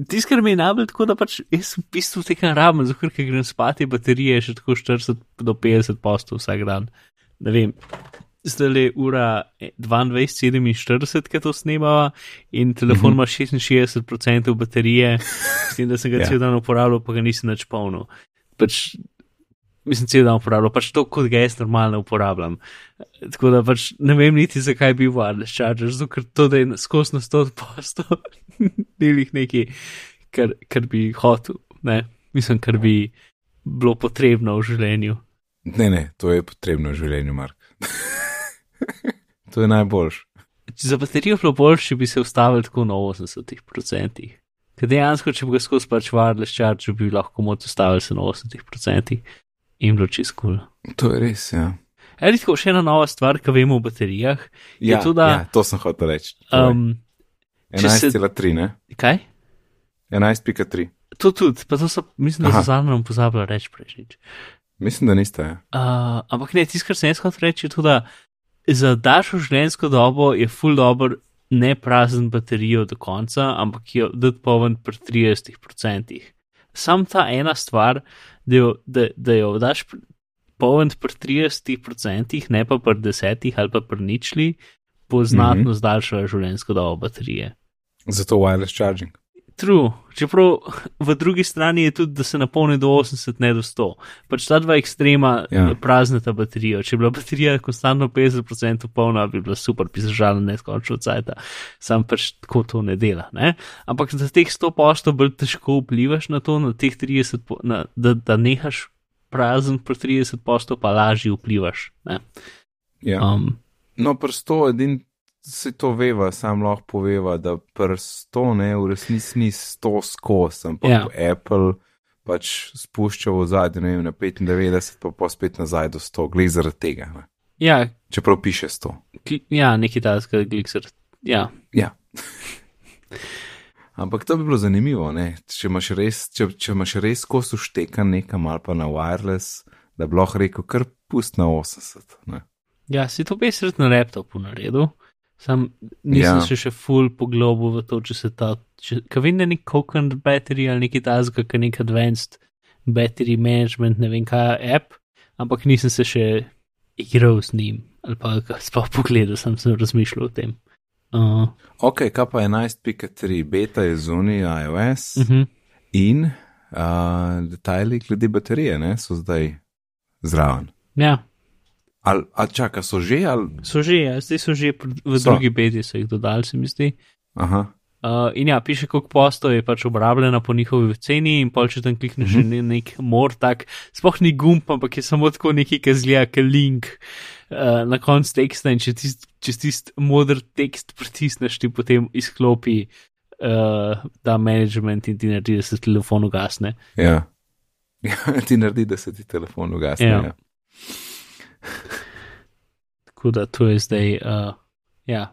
tisto, kar mi je najbolj tako, da pač jaz v bistvu tega rabim, zato ker grem spati, baterije je še tako 40 do 50 postov vsak dan. Ne vem. Zdaj je ura 22:47, ki to snemava, in telefon ima 66% baterije, s tem, da sem ga Ja. cel dan uporabljal, pa ga nisem več polnil. Pač, mislim, cel dan uporabljal, pač to, kot ga jaz normalno uporabljam. Tako da pač ne vem niti, zakaj bi wireless charger, zato ker to, da je skozi na 100%, ni jih nekaj, kar, kar bi hotel, ne, mislim, kar bi bilo potrebno v življenju. Ne, ne, to je potrebno v življenju, Mark. to je najboljš. Za baterijo bilo boljše, če bi se ustavili tako na 80%. Ker dejansko, če bi ga skozi pač wireless charge, bi lahko moč ustavili se na 80% in bilo čez kul. Cool. To je res, ja. Edi tako še ena nova stvar, ki vemo o baterijah. Ja, to, da, ja, to sem hotel reči. um, če se- 11,3, ne? kaj? 11,3. To tudi, pa to so, mislim, da so zadnjo pozabili reči prejšnjič. Mislim, da niste. Ja. Uh, ampak ne, tisto, kar sem jaz hotel reči, je tudi, da za daljšo življenjsko dobo je full dobro ne prazen baterijo do konca, ampak jo dati poln pri 30%. Sam ta ena stvar, da jo, da, da jo daš poln pri 30%, ne pa pri 10 ali pa pri ničli, bo znatno mm -hmm. zdaljšala življenjsko dobo baterije. Zato wireless charging. True, čeprav v drugi strani je tudi, da se napolni do 80, ne do 100. Pač ta dva ekstrema Ja. praznata baterijo. Če bi bila baterija konstantno 50% polna, bi bila super, bi zažala neskončno cajt. Sam pač tako to ne dela. Ne? Ampak za teh 100 posto bolj težko vplivaš na to, na teh 30, po- na, da, da nehaš prazen pri 30 posto, pa lažje vplivaš. Ne? Ja. Um, No, prsto, edin se to veva, sam lahko poveva, da prsto ne, v resnici ni 100 skos, ampak Ja. ja. Apple pač spušča v zadnje, ne vem, na 95, pa pa spet nazaj do 100, glej zaradi tega. Ne. ja, Čeprav piše 100. kli, ja, neki taska, glikser. Ja, Ja. Ampak to bi bilo zanimivo, ne? če imaš res, če, če imaš res kos uštekan nekam ali pa na wireless, da bi lahko rekel, kar pust na 80. Ne? Ja, si to pesret na laptopu naredil, sam nisem Ja. ja. še, full poglobil v to, če se ta, če vem, da je nek coconut battery ali neki tazga, ki je nek advanced battery management, ne vem kaj app, ampak nisem se še igral z njim ali pa sploh pogledal, sem se razmišljal o tem. Uh, Ok, kaj pa 11.3, beta je zunaj iOS uh -huh. in uh, detajli glede baterije ne, so zdaj zraven. Ja, Ali al čaka, so že ali. so že, ja, zdaj so že v So. drugi beti, so jih dodali, se mi zdi. Aha, Uh, in ja, piše, koliko postov je pač obrabljena po njihovi ceni, in pol če tam klikneš Mhm. mm -hmm. nek mor, tak, sploh ni gumb, ampak je samo tako neki, ki zgleda, ki link uh, na koncu teksta in če tisti tist moder tekst pritisneš, ti potem izklopi uh, ta management in ti naredi, da se telefon ugasne. ja. ja. ti naredi, da se ti telefon ugasne. Ja. Ja. Tako da to je zdaj. Uh, ja.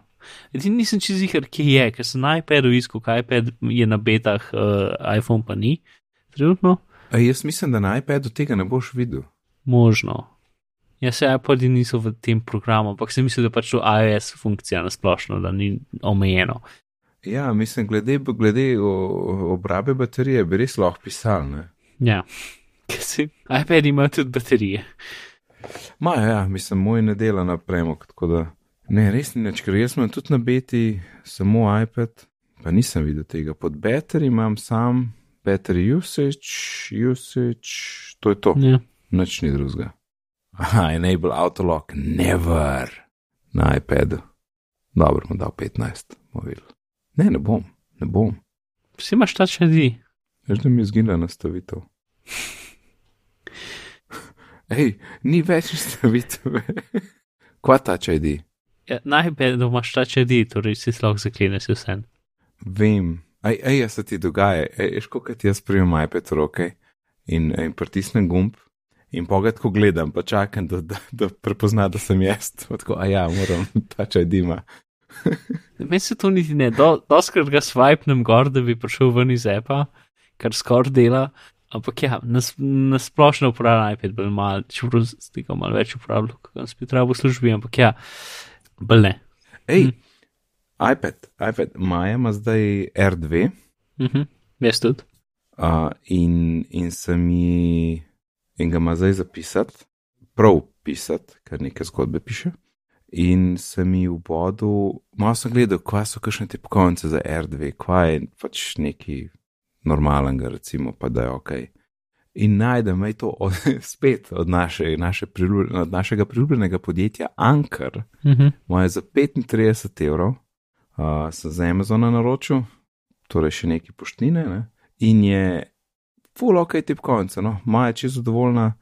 Edini nisem čez jih, kje je, ker sem na iPadu iskal, kaj iPad je na betah, uh, iPhone pa ni. Trenutno. A jaz mislim, da na iPadu tega ne boš videl. Možno. Ja, se iPodi niso v tem programu, ampak se misli, da pač to iOS funkcija na splošno, da ni omejeno. Ja, mislim, glede, glede obrabe baterije bi res lahko pisal. Ne? Ja, ker se iPad ima tudi baterije. Ma, ja, mislim, moj ne dela na premog, tako da ne, res ni nič, ker jaz imam tudi na beti samo iPad, pa nisem videl tega. Pod battery imam sam battery usage, usage, to je to, Ja. nič ni drugega. Aha, enable autolock, never na iPadu. Dobro, bom dal 15, bomo videli. Ne, ne bom, ne bom. Vsi imaš ta če di. Veš, da mi je zginila nastavitev. Hej, ni več nastavitev. Kva ta če idi? Ja, na iPadu imaš ta če di, torej si lahko zakleneš vse. Vem, aj, aj, jaz se ti dogaja, aj, veš, kako ti jaz prijemam iPad v roke in, in pritisnem gumb in pogled, ko gledam, pa čakam, da, da, da prepozna, da sem jaz. Tako, a ja, moram ta če dima. Meni se to niti ne, Do, doskrat ga swipnem gor, da bi prišel ven iz epa, kar skoraj dela. Ampak ja, nas, nasplošno uporabljam iPad, bolj malo, čeprav s tega malo več uporabljam, kot sem spet rabo v službi, ampak ja, bolj ne. Ej, Hm. iPad, iPad, Maja ima zdaj R2 Mhm, jaz tudi. uh, in, in sem ji, in ga ima zdaj zapisati, prav pisati, ker nekaj zgodbe piše. In sem ji v bodu, malo sem gledal, kva so kakšne te pokojnice za R2, kva je pač neki normalnega, recimo, pa da je ok. In najdem je to od, spet od, naše, naše priljubljen, od našega priljubljenega podjetja Anker, Mhm. moje za 35 evrov, uh, sem za Amazona naročil, torej še neki poštnine, ne? in je full ok tipkovnica, no, Maja je čisto zadovoljna,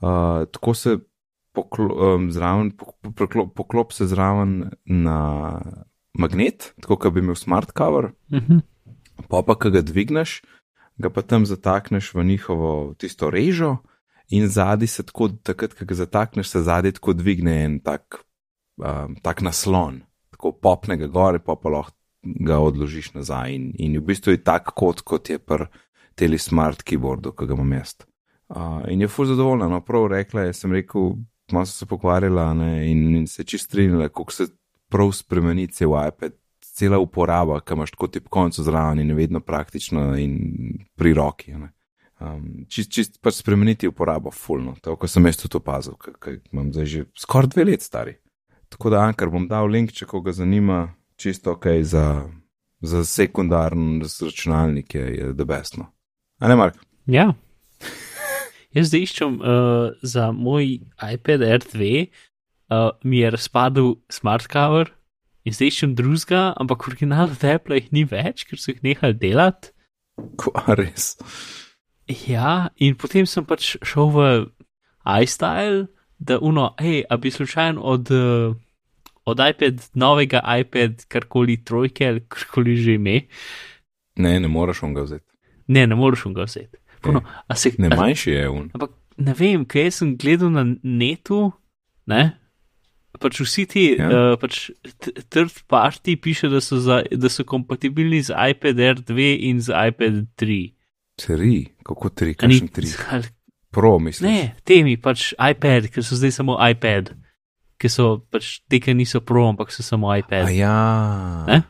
uh, tako se poklo, um, zraven, poklop, poklop se zraven na magnet, tako da bi imel smart cover, Uh -huh. Pa pa, ki ga dvigneš, ga pa tam zatakneš v njihovo tisto režo. In zadnji se tako, takrat, ko ga zatakneš, se zadnji tako dvigne en tak, um, tak naslon, tako popne ga gore, pa pa lahko ga odložiš nazaj. In, in v bistvu je tak kot, kot je pri teli smart keyboardu, ki ga imam jaz. Uh, in je fuz zadovoljna, no prav rekla je, sem rekel, malo so se pokvarila ne, in, in se čist strinjala, kako se prav spremeni cel iPad, cela uporaba, ki imaš tako tip koncu zraven in vedno praktično in pri roki. Ne. Um, čist, čist pač spremeniti uporabo, fulno, tako kot sem jaz tudi opazil, ker imam zdaj že skoraj dve let stari. Tako da, Ankar, bom dal link, če koga zanima, čisto ok za, za sekundarni računalnik je, je debesno. A ne, Mark? Ja. Jaz zdaj iščem uh, za moj iPad R2, uh, mi je razpadel smart cover in zdaj iščem drugega, ampak original od Apple jih ni več, ker so jih nehali delati. Kva res. Ja, in potem sem pač šel v iStyle, da uno, hej, a bi slučajno od, uh, od iPad, novega iPad, karkoli trojke ali karkoli že ime. Ne, ne moreš on ga vzeti. Ne, ne moreš ga vzeti. Puno, a se, Ne manjši je un. Ampak ne vem, kaj sem gledal na netu, ne? Pač vsi ti Ja. uh, pač third party piše, da so, za, da so kompatibilni z iPad R2 in z iPad 3. Tri, kako tri, A ni- kakšen tri. ali- Pro, mislim. Ne, temi pač iPad, ker so zdaj samo iPad, ki so pač te, ki niso pro, ampak so samo A iPad. ja. Ne?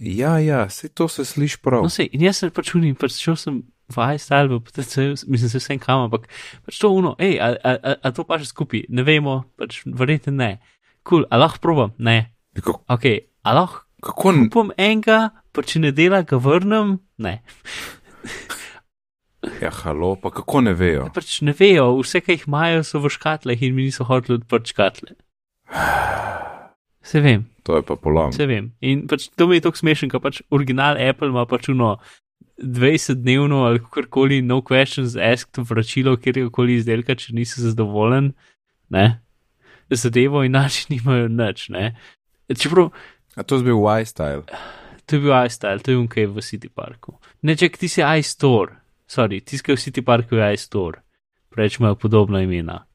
Ja, ja, se to se sliši prav. No, sej, in jaz se pač unim, pač šel sem v iStyle, v PTC, mislim, se vsem kam, ampak pač to uno, hej, a, a, a, a to pa še skupaj, ne vemo, pač verjetno ne. Kul, cool, a lahko probam? Ne. Kako, Ok, a lahko kako n- kupim enega, pa če ne dela, ga vrnem? Ne. ja, halo, pa kako ne vejo? Pač ne vejo, vse, ki jih imajo, so v škatleh in mi niso hoteli odprti škatle. Se vem, To je pa polom. se vem. In pač to mi je tako smešen, ker pač original Apple ima pač uno 20-dnevno ali kakorkoli no questions asked vračilo kjerkoli izdelka, če nisi zadovoljen, ne. Zadevo in način nimajo nič, ne. Čeprav A to je bil Y-style. To je bil iStyle, to je unkaj v City Parku. Ne, ček, ti si iStore, sorry, tiskaj v City Parku je iStore, preveč imajo podobna imena.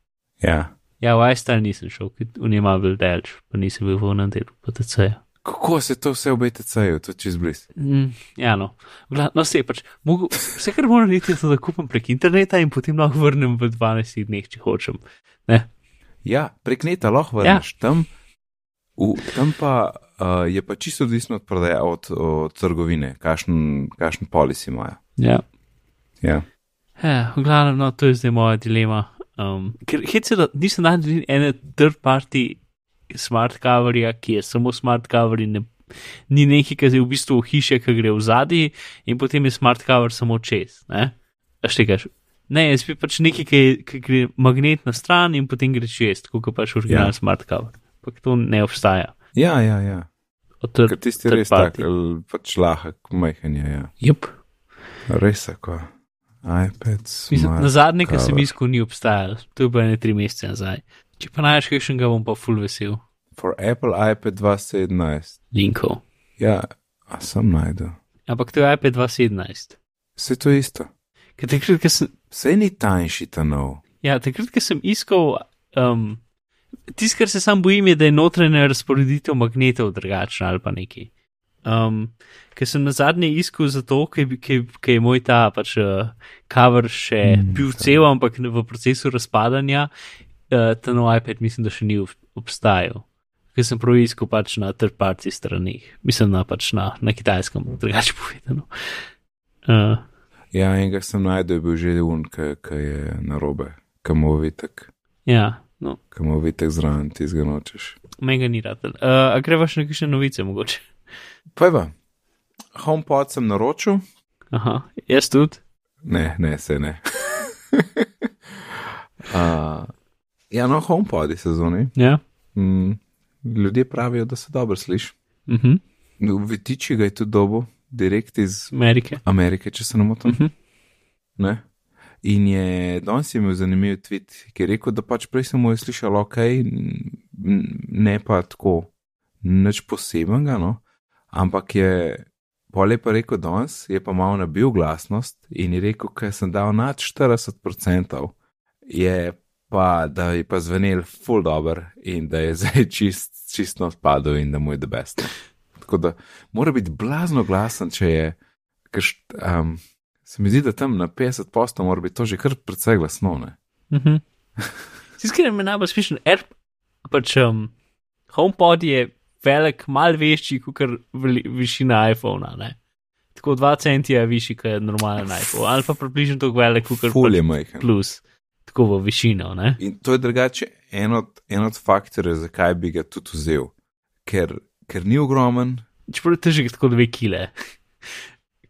Ja. Ja, v iStyle nisem šel, ker v njima bil delč, pa nisem bil v enem delu PTC. Kako se to vse v BTC-ju, to čez bliz? Mm, ja, no, Vgla, no se pač, mogo, vse kar moram narediti, je to, da kupim prek interneta in potem lahko vrnem v 12 dneh, če hočem. Ne, Ja, prek neta lahko vrneš ja. tam, v, tam pa uh, je pa čisto odvisno od prodaje, od, od trgovine, kakšen, policy imajo. ja. Ja. Ja, v glavnem, no, to je zdaj moja dilema. Um, ker hece, da nisem najdel ene third party smart coverja, ki je samo smart cover in ne, ni nekaj, ki je v bistvu hiše, ki gre v zadnji in potem je smart cover samo čez. Ne, tega. Ne, jaz bi pač nekaj, ki, je- ki gre magnet na stran in potem gre čez, kot pač original Ja. smart cover. Ampak to ne obstaja. Ja, ja, ja. Ker tisti third res tak, pač lahek, majhen je, ja. Jup. Res tako. iPad, Mislim, na zadnje, ki sem iskal, ni obstajal. To je bilo ne tri mesece nazaj. Če pa najdeš kakšnega, bom pa full vesel. For Apple iPad 2017. Linkov. Ja, a sem najdel. Ampak to je iPad 2017. Vse to isto. Ker takrat, ko sem, Vse ni tanjši ta nov. ja, takrat, ko sem iskal, um, tisto, kar se sam bojim, je, da je notranja razporeditev magnetov drugačna ali pa nekaj. Um, ker sem na zadnje iskal ker bi- ker- ker je moj ta pač uh, cover še Mm, bil cel, ampak v procesu razpadanja, uh, ta nov iPad mislim, da še ni ob- obstajal. Ker sem prav iskal pač na third party stranih, mislim na pač na, na kitajskem, drugače povedano. Uh, Ja, enega sem najdel, je bil že un, ki je na robe, kamovitek, ja, no, kamovitek zraven, ti ga nočeš. mega ni rad. Uh, a greva še na kakšne novice mogoče? Pojva, HomePod sem naročil, Aha, jaz tudi. ne, ne, se ne. uh, ja, no, HomePodi sezoni. Ja. Mm, ljudje pravijo, da se dobro sliši. Mhm. V Vitiči ga je tudi dobo, direkt iz Amerike. Amerike, če se ne motim. Mhm. Ne? In je danes imel zanimiv tweet, ki je rekel, da pač prej sem mu je slišal ok, ne pa tako nič posebenega, no? ampak je pole pa rekel danes, je pa malo nabil glasnost in je rekel, ker sem dal nad 40%, je pa da je pa zvenel full dobr in da je zdaj čist, čist odpadel in da mu je the best. Tako da mora biti blazno glasen, če je, ker um, se mi zdi, da tam na 50 posto mora biti to že kar precej glasno. Mm -hmm. Skratka, me najbolj smešen, er, pač um, HomePod je velik, mal večji kot višina iPhona. Ne? Tako 2 centi je višji kot normalen iPhone, ali pa približno tako velik kot Fulje majhen. Plus, tako v višino. Ne? In to je drugače en od, en od faktorjev, zakaj bi ga tudi vzel. Ker, ker ni ogromen. Čeprav je težek tako 2 kile.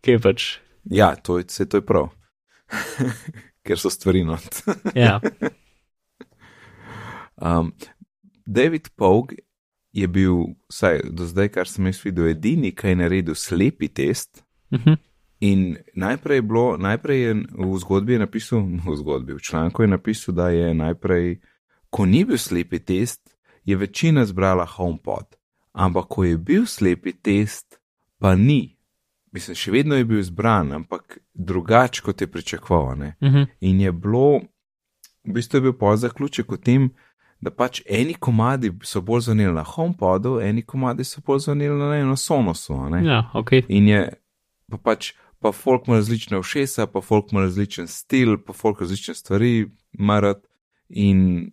Kaj pač? Ja, to je, vse to je prav. ker so stvari not. ja. um, David Pogue je bil, vsaj do zdaj, kar sem jaz videl, edini, ki je naredil slepi test. Uh -huh. In najprej je bilo, najprej je v zgodbi je napisal, v zgodbi, v članku je napisal, da je najprej, ko ni bil slepi test, je večina zbrala HomePod. Ampak ko je bil slepi test, pa ni. Mislim, še vedno je bil izbran, ampak drugače, kot je pričakoval. Uh -huh. In je bilo, v bistvu je bil po zaključek o tem, da pač eni komadi so bolj zvonili na HomePodu, eni komadi so bolj zvonili na eno Sonosu. Ja, ok. In je pa pač, pa folk ima različne všesa, pa folk ima različen stil, pa folk različne stvari marat. In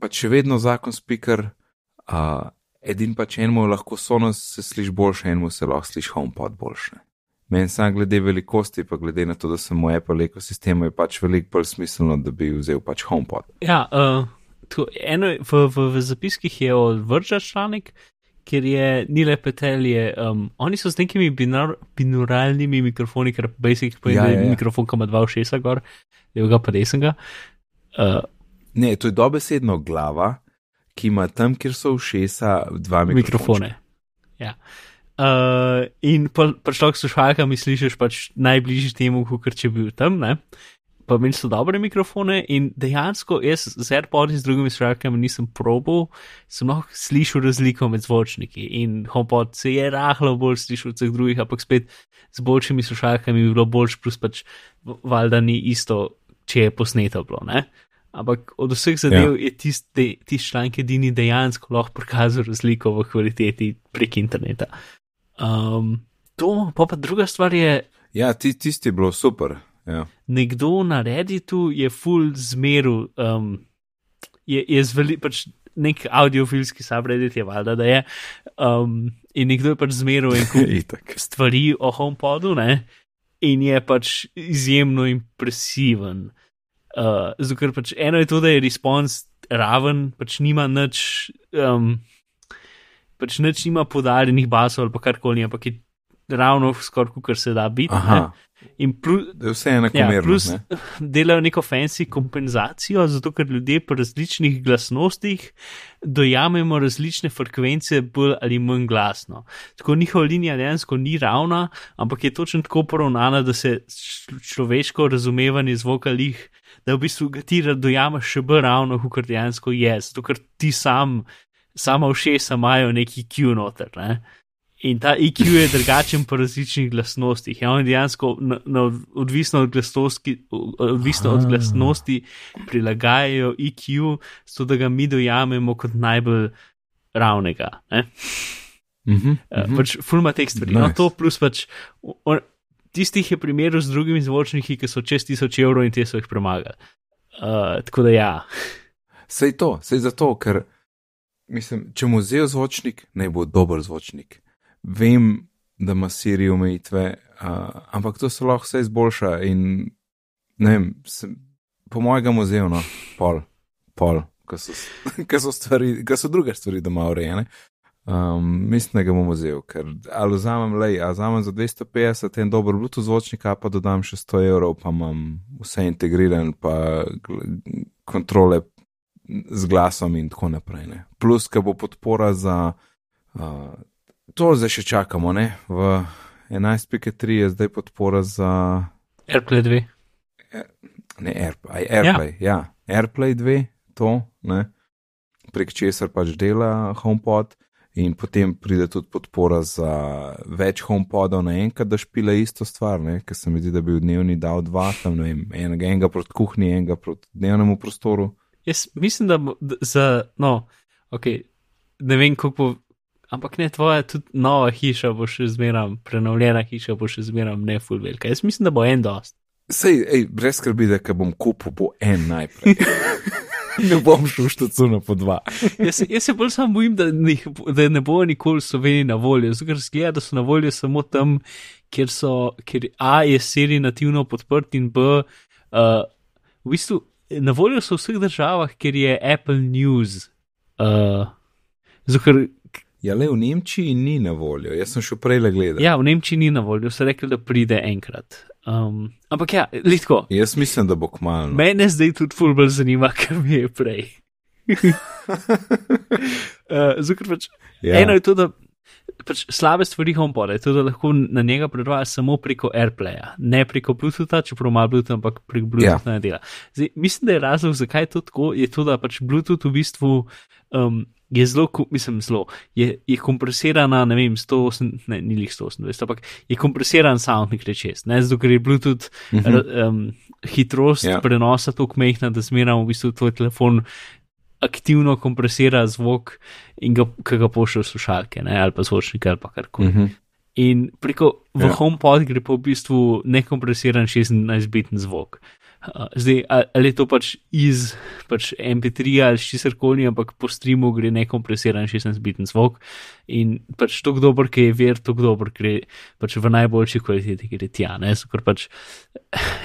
pač še vedno zakon speaker, uh, edin pač enemu lahko Sonos se sliši boljše, enemu se lahko sliši HomePod boljše. Meni sam glede velikosti, pa glede na to, da sem v Apple ekosistemu, je pač veliko bolj smiselno, da bi vzel pač HomePod. Ja, uh, to, eno, v, v, v zapiskih je od Vrža članek, ker je Nile Petel, je, um, oni so z nekimi binar, binuralnimi mikrofoni, ker basic pomeni, Ja, da ja, je ja. mikrofon, ki ima dva všesa gor, levega pa desnega. Uh, Ne, to je dobesedno glava, ki ima tam, kjer so všesa, dva mikrofone. Ja. Uh, in pa človek s slušalkami slišiš pač najbližje temu, kot če bi bil tam, ne? pa meni so dobre mikrofone in dejansko jaz z AirPods in z drugimi slušalkami nisem probal, sem lahko slišal razliko med zvočniki in HomePod se je rahlo bolj slišal od vseh drugih, ampak spet z boljšimi slušalkami bi bilo boljš, plus pač valjda ni isto, če je posneto bilo, ne? Ampak od vseh zadev ja. je tisti tist članek edini dejansko lahko prikazal razliko v kvaliteti prek interneta. Um, to, pa pa druga stvar je, Ja, ti, tisti je bilo super. Ja. nekdo na Redditu je full zmeru, um, je, je zveli, pač nek audiofilski subreddit je valjda, da je, um, in nekdo je pač zmeru en kup Itak. stvari o HomePodu, ne, in je pač izjemno impresiven. Uh, zato, ker pač eno je to, da je respons raven, pač nima nič, um, pač nič nima podarjenih basov ali pa karkoli, ampak je ravno skoraj, kar se da biti. In plus, da je vse Ja, enakomerno. plus ne? delajo neko fancy kompenzacijo, zato ker ljudje po različnih glasnostih dojamemo različne frekvence bolj ali manj glasno. Tako njihova linija dejansko ni ravna, ampak je točno tako poravnana, da se človeško razumevanje zvoka lih, da v bistvu ti dojameš še bolj ravno, kot dejansko je, zato ker ti sam, sama všesa imajo neki Q noter. Ne? In ta IQ je drugačen po različnih glasnostih. Ja, oni dejansko, na, na, odvisno, od glasnosti, odvisno od glasnosti, prilagajajo IQ, zato da ga mi dojamemo kot najbolj ravnega. Ne? Mhm, Uh, mhm. pač fulma teh stvari. No, Nice. to plus pač. On, tistih je primerov z drugimi zvočniki, ki so čez tisoč evrov in te so jih premagali. Uh, tako da ja. Sej to, sej zato, ker mislim, če mu vzel zvočnik, naj bo dober zvočnik. Vem, da ima Siri omejitve, uh, ampak to se lahko vse izboljša in ne vem, sem, po mojega muzeju, no, pol, pol, ko so, ko so, stvari, ko so druge stvari doma urejene. Um, mislim, da ga bom vzel, ker ali vzamem le, ali vzamem za 250 en dober Bluetooth zvočnik, pa dodam še 100 evrov, pa imam vse integriran, pa kontrole z glasom in tako naprej. Ne. Plus, ki bo podpora za. Uh, to zdaj še čakamo, ne? V 11.3 je zdaj podpora za. AirPlay 2. Ne, Airplay, Airplay ja. ja. Airplay 2, to, ne, prek česar pač dela HomePod, in potem pride tudi podpora za več HomePodov naenkrat, da špila isto stvar, ker se mi zdi, da bi v dnevni dal dva, tam ne vem, enega, enega proti kuhinji, enega proti dnevnemu prostoru. Jaz mislim, da bo za, no, ok, ne vem, kako bo, ampak ne tvoja, tudi nova hiša bo še zmeram, prenovljena hiša bo še zmeram ne full velika. Jaz mislim, da bo en dost. Sej, ej, brez skrbi, da bom kupil, bo en najprej. ne bom šel štacuno po dva. Jaz, se- jaz se bolj samo bojim, da, ne, da ne bo nikoli Sloveniji na voljo, zato ker zgleda, da so na voljo samo tam, kjer so, ker A je serij nativno podprt in B, uh, v bistvu na voljo so v vseh državah, kjer je Apple News. Uh, ker Ja, le v Nemčiji ni na voljo, jaz sem šel prej le gledati. Ja, v Nemčiji ni na voljo, so rekli, da pride enkrat. Um, ampak ja, litko. Jaz mislim, da bo kmalo. Mene zdaj tudi fulbol zanima, kaj mi je prej. uh, Zato, ker pač ja. eno je to, da pač slabe stvari HomePoda je to, da lahko na njega predvajaš samo preko AirPlaya, ne preko Bluetootha, čeprav ima Bluetooth, ampak prek Bluetootha ja. ne dela. Zdaj, mislim, da je razlog, zakaj je to tako, je to, da pač Bluetooth v bistvu. Um, Je zelo, mislim, zelo, je, je kompresirana, ne vem, 108, ne, ni lih 128, ampak je kompresiran sound nekaj čez, ne, zato ker je Bluetooth uh -huh. um, hitrost Ja. yeah. prenosa tako mehna, da zmeraj v bistvu tvoj telefon aktivno kompresira zvok in ga, ga pošlje v slušalke, ne, ali pa zvočnike ali pa karkoli. Uh -huh. In preko v Ja. yeah. HomePod gre pa v bistvu nekompresiran 16-biten zvok. Uh, Zdaj, ali je to pač iz pač MP3 ali česar koli, ampak po streamu gre nekompresiran 16-biten zvok in pač to dober, ki je ver, to dober gre pač v najboljši kvaliteti gre tja. Ne? So, ker pač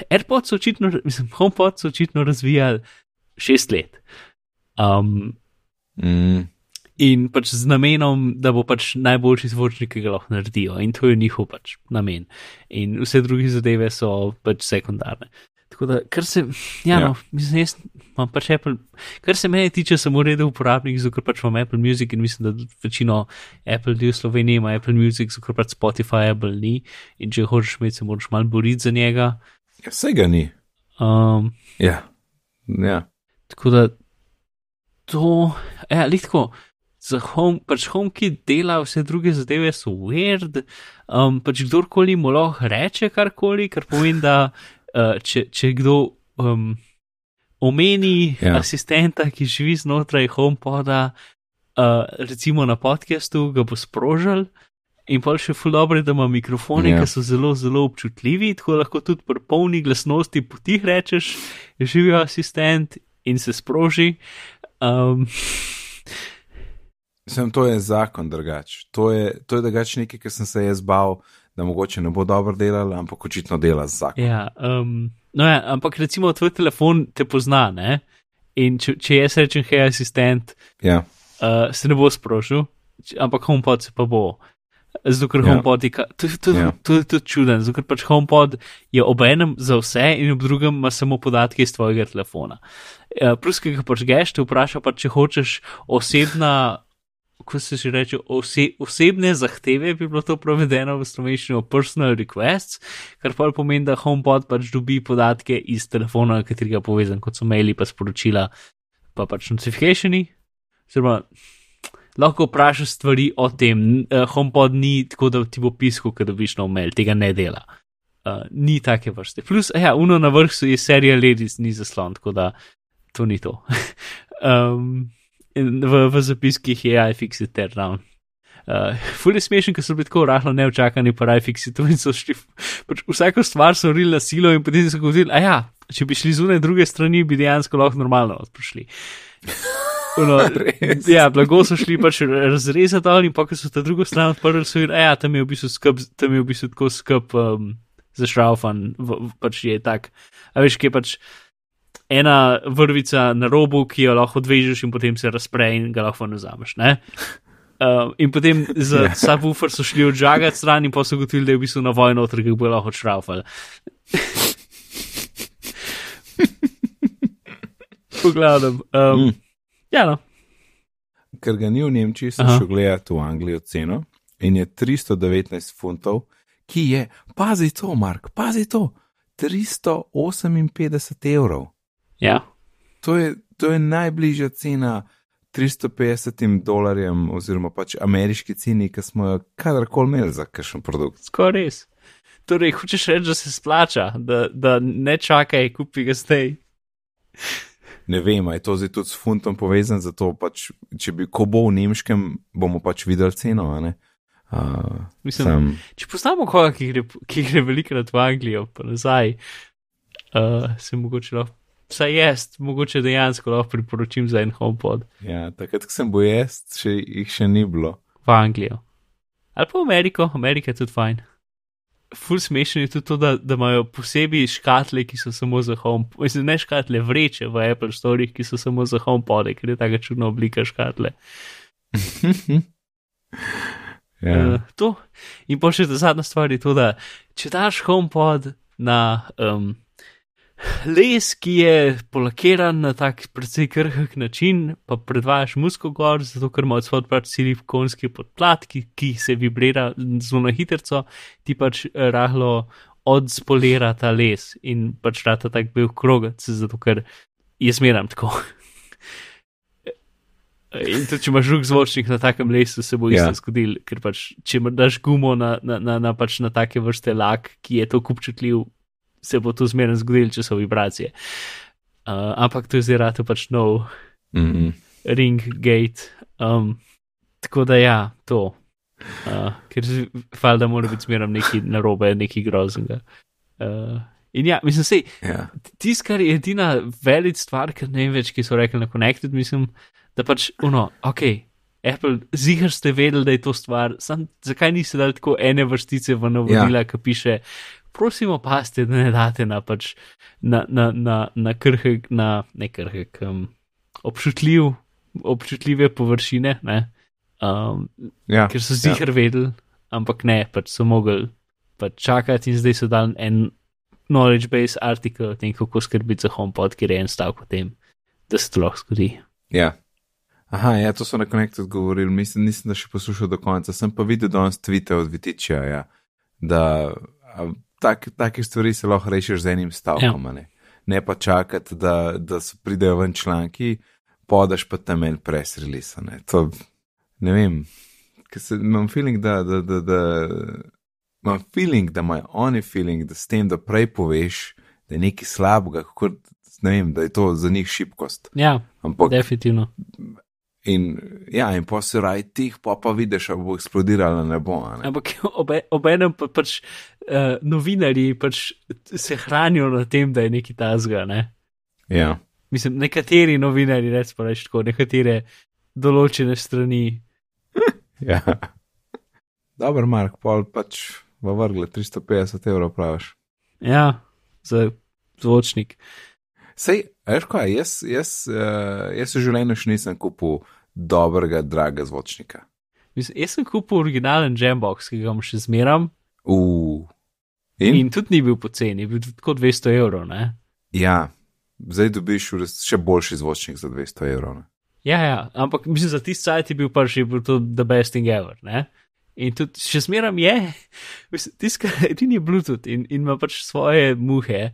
AirPods so očitno, mislim, HomePod so očitno razvijali šest let. Um, Mm, in pač z namenom, da bo pač najboljši zvočnik, ki ga lahko naredijo, in to je njihov pač namen. In vse druge zadeve so pač sekundarne. Tako da, kar se, ja, Ja. no, mislim, jaz imam pač Apple, kar se mene tiče, sem uredil uporabnik, zato pač imam Apple Music in mislim, da večino Apple ljudi v Sloveniji ima Apple Music, zato pač Spotify Apple ni in če hočeš imeti, se moraš malo boriti za njega. ja, vsega ni. Um, Ja. ja. Tako da to, ja, litko, za home, pač HomeKit dela vse druge zadeve so weird, um, pač kdorkoli mu lahko reče karkoli, kar pomeni, da uh, če, če kdo um, omeni Ja. ja. asistenta, ki živi znotraj HomePoda, uh, recimo na podkastu, ga bo sprožil. In pa še ful dobro, je, da ima mikrofone, Ja. yeah. ki so zelo, zelo občutljivi, tako lahko tudi pri polni glasnosti potih rečeš, živijo asistent in se sproži. Um, Sem, to je zakon drugač. To je, to je drugač nekaj, kar sem se jaz bal, da mogoče ne bo dobro delal, ampak očitno dela z zakonom. ja, um, no ja, ampak recimo tvoj telefon te pozna, ne? In če, če jaz rečem, hej, asistent, Ja. uh, se ne bo sprožil, ampak HomePod se pa bo. Zato, ker Ja. HomePod je, to, to, Ja. to, to je tudi čuden, zato, ker pač HomePod je ob enem za vse in ob drugem ima samo podatke iz tvojega telefona. Uh, plus, ki ga pač geš, te vpraša pa, če hočeš osebna, kako se že reče, ose, osebne zahteve, bi bilo to prevedeno v slovenščino personal requests, kar pa pomeni, da HomePod pač dobi podatke iz telefona, na katerega je povezan, kot so maili, pa sporočila, pa pač notifikationi. Oziroma, lahko vprašaš stvari o tem. Uh, HomePod ni tako, da ti bo piskal, ko dobiš nov mail, tega ne dela. Uh, ni take vrste. Plus, ja, uno na vrhu je serija Ladies, ni zaslon, tako da to ni to. um, v, v zapiskih je iFixit turn down. Uh, Ful je smešen, ker so bili tako rahlo neočakani, pa iFixitu in so šli. Pač vsako stvar so urili na silo in potem so govorili, a ja, če bi šli zunaj druge strani, bi dejansko lahko normalno odprišli. Uno, ja, blago so šli pač razrezati in pa, ko so ta drugo stran odprli, so rekli, ja, tam je v bistvu skup, tam je v bistvu tako skup um, zašraufan, pač je tak. A veš, ki je pač ena vrvica na robu, ki jo lahko odvežeš in potem se razpre in ga lahko nazameš, ne? Uh, in potem za Ja. subwoofer so šli odžagati stran in pa so gotovili, da je v bistvu na vojno noter, ki bo lahko šraufal. Pogledam. Um, Mm. Ja, no. Ker ga ni v Nemčiji, sem Aha. šel gledati v Anglijo ceno in je 319 funtov, ki je, pazi to, Mark, pazi to, 358 evrov. Ja, To je, to je najbližja cena 350 dolarjem, oziroma pač ameriški ceni, ki smo jo kadarkoli imeli za kakšen produkt. skoraj res. Torej, hočeš reči, da se splača, da, da ne čakaj, kupi ga zdaj. Ne vem, je to zdaj tudi s funtom povezan, zato pač, če bi, ko bo v nemškem, bomo pač videli ceno. Uh, Mislim, sam, Če poznamo koga, ki gre, ki gre velikrat v Anglijo, pa nazaj, uh, se mogoče lahko, vsaj jaz, mogoče dejansko lahko priporočim za en HomePod ja, takrat, ko sem bil jaz, še, jih še ni bilo. v Anglijo. Ali pa v Ameriko, Amerika je tudi fajn. Ful smešno je tudi to, da, da imajo posebej škatle, ki so samo za home, mislim, ne škatle, vreče v Apple Store, ki so samo za HomePod, ker je taka čudna oblika škatle. ja. Uh, to. In pa še ta zadnja stvar je to, da če daš HomePod na um, les, ki je polakiran na tak precej krhk način, pa predvajaš musko gor, zato ker ima odsvod pač silikonski podplat, ki, ki se vibrira zelo hitro, ti pač eh, rahlo odspolira ta les in pač rata tak bil krogec, zato ker jaz meram tako. In tudi, če imaš drug zvočnik na takem lesu, se bo Ja. isto zgodil, ker pač, če daš gumo na, na, na, na, pač na take vrste lak, ki je to kupčutljiv, se bo to zmerno zgodil, če so vibracije. Uh, ampak to je zdaj rado pač nov Mm -mm. ring gate. Um, tako da ja, to. Uh, ker hvala, da mora biti zmerno neki narobe, neki groznega. Uh, in ja, mislim, sej, ja. tisto, kar je edina velik stvar, ker ne vem več, ki so rekli na Connected, mislim, da pač, uno, ok, Apple, zigar ste vedeli, da je to stvar, sam, zakaj niste dali tako ene vrstice v navodila, ja. ki piše, prosimo, paste, da ne date na pač, na, na, na, na krhek, na ne krhek, um, občutljiv, občutljive površine, ne, um, Ja. ker so zigar ja. vedeli, ampak ne, pač so mogli pač čakati in zdaj so dali en knowledge base artikel o tem, kako skrbiti za HomePod, kjer je en stavek o tem, da se to lahko zgodi. Ja. Aha, ja, to so na Connected govorili, mislim, nisem da še poslušal do konca, sem pa videl danes tvite od Vitiča, ja, da tak, take stvari se lahko rešiš z enim stavkom, ja. ne. ne pa čakati, da, da so pridejo ven članki, podaš pa tam en press release, ne. To, ne vem, se, imam feeling, da, da, da, da, imam feeling, da imajo oni feeling, da s tem, da prej poveš, da je nekaj slabega, kako, ne vem, da je to za njih šibkost. Ja, Ampak definitivno. In, ja, in pa se raj tih, pa pa vidiš, ali bo eksplodiralo ali ne bo. Ne? Ampak obe, obenem pa pač uh, novinarji pač se hranijo na tem, da je neki tazga. Ne? Ja, Mislim, nekateri novinarji, recimo, reč tako, nekatere določene strani. ja. Dober, Mark, pol pač v vrgle 350 evrov praviš. Ja, za zvočnik. Sej, veš kaj, jaz, jaz, uh, jaz v življenju še nisem kupil dobrega, draga zvočnika. Mislim, jaz sem kupil originalen Jambox, ki ga imam še zmeram. Uh. In? In? tudi ni bil poceni, bil tudi tako 200 evrov. Ne? Ja, zdaj dobiš še boljši zvočnik za 200 evrov. Ne? Ja, ja, ampak mislim, za tisti sajt je bil pa bil to the best thing ever. Ne? In tudi še zmeram je, tisti, edini je Bluetooth in, in ima pač svoje muhe.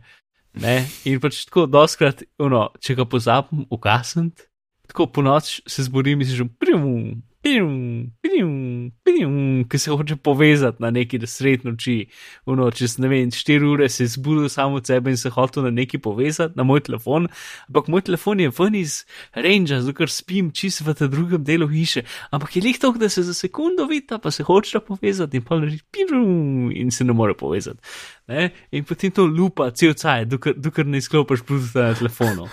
Ne? In pač tako doskrat, ono, če ga pozabim ugasniti, tako po noč se zbudim in se že prim, prim, prim, prim, ki se hoče povezati na neki sred noči. Ono, čez ne vem, 4 ure se je zbudil samo od sebe in se hotel na neki povezati, na moj telefon, ampak moj telefon je ven iz range, zato ker spim čist v tem drugem delu hiše, ampak je lih to, da se za sekundo vidi, pa se hoče povezati in pa reči pirum in se ne more povezati. Ne? In potem to lupa cel caj, dokler, dokler ne izklopiš Bluetooth na telefonu.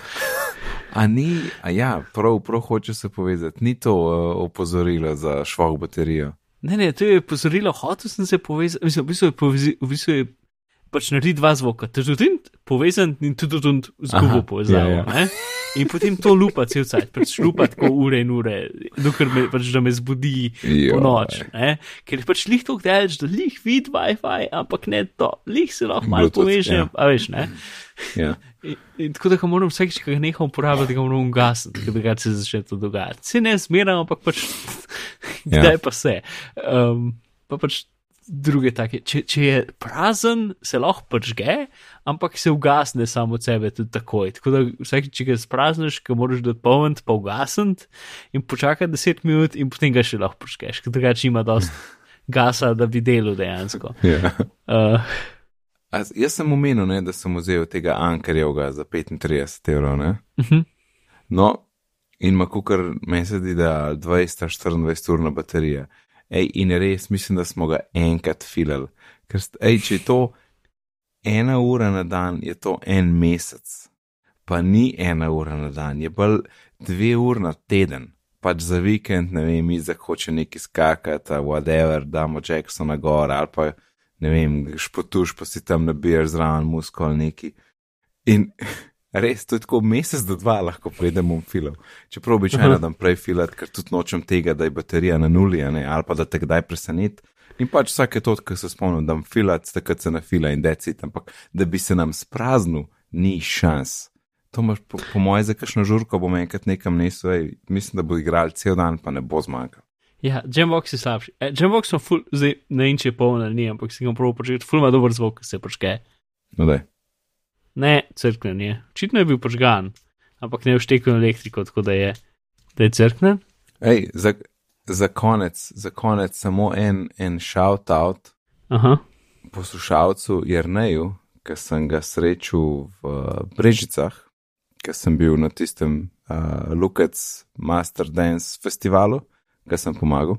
A ni, a ja, prav, prav hoče se povezati, ni to uh, opozorilo za švoh baterijo. Ne, ne, to je pozorilo, hotel sem se povezati, mislim, v bistvu je, povezi, v bistvu je pač naredi dva zvoka, tudi povezan in tudi zgubo povezavo. ja, ja. In potem to lupa cel cajt, pač lupa tako ure in ure, dokler me, pač, me zbudi po Joj. noč. Ne? Ker pač lih to daleč, da lih vidi WiFi, ampak ne to, lih se lahko malo poveže, ja. a veš, ne. Ja. In, in tako da ga moram vsakeč, ko ga neham uporabljati, ga moram ugasniti, ker da se začne to dogajati. Se ne zmeram, ampak pač Ja. zdaj pa se. Um, pa pač druge take. Če, če je prazen, se lahko pržge, ampak se ugasne samo od sebe tudi takoj. Tako da vsak, če ga sprazniš, ga moraš dopolniti, pa ugasniti in počakati 10 minut in potem ga še lahko pržgeš, ker drugače ima dost gasa, da bi delal dejansko. Ja. Uh, A, jaz sem omenil, ne, da sem vzel tega Ankarjevga za 35 evrov. ne. uh -huh. No, in ima kukar meni se zdi, da 20-24 urna baterija. Ej, in res mislim, da smo ga enkrat filali. Ker, ej, če je to ena ura na dan, je to en mesec. Pa ni ena ura na dan, je bolj dve ur na teden. Pač za vikend, ne vem, Izak hoče neki skakati, whatever, damo Jacksona gor ali pa ne vem, špotuš pa si tam nabiješ zraven muskul ali neki. In res, to je tako mesec do dva lahko pridem v film. Čeprav običajno dam prej filat, ker tudi nočem tega, da je baterija na nuli, a ne, ali pa da te kdaj preseneti. In pač vsake to, kar se spomnim, da filat, takrat se na fila in decit, ampak da bi se nam spraznil, ni šans. To imaš po, po moje za kakšno žurko, bom enkrat nekam nesel, mislim, da bo igral cel dan, pa ne bo zmagal. Ja, Jambox je slabši. E, Jambox smo ful, zdaj ne vem, če je poln ali ni, ampak si ga prav početi. Ful ima dober zvok, se počke. No, daj. Ne, crkven je. Očitno je bil požgan, ampak ne vštekel elektriko, tako da je, da je crkven. Ej, za, za konec, za konec samo en, en shout out Aha, poslušalcu Jrneju, ki sem ga srečal v Brežicah, ki sem bil na tistem uh, Lukec Master Dance festivalu, ki sem pomagal.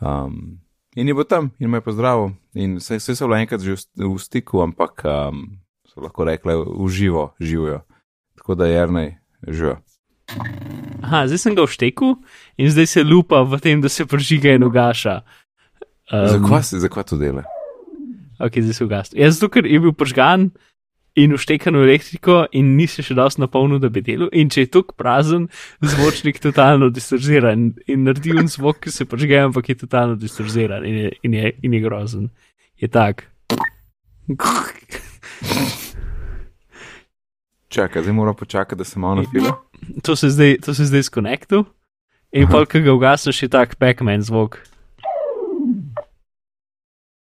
Um, in je bil tam in me je pozdravil. In vse so bile enkrat že v v stiku, ampak um, so lahko rekli v živo, živijo. Tako da Jrnej, živijo. Aha zdaj sem ga vštekel in zdaj se lupa v tem, da se prižiga in ugaša. Um, zakaj zakaj to dela? Ok, zdaj se ugasne. Ja, zato ker je bil požgan in vštekan v elektriko in nisi še dosti napolnil, da bi delal. In če je tukaj prazen, zvočnik totalno distorziran in naredi un zvok, ki se požge, ampak je totalno distorziran in je, in je, in je grozen. Je tak. Čakaj, zdaj moram počakati, da se malo nafila. To se zdaj, to se zdaj skonektu in pol, ki ga ugasneš, je tak Pac-Man zvok.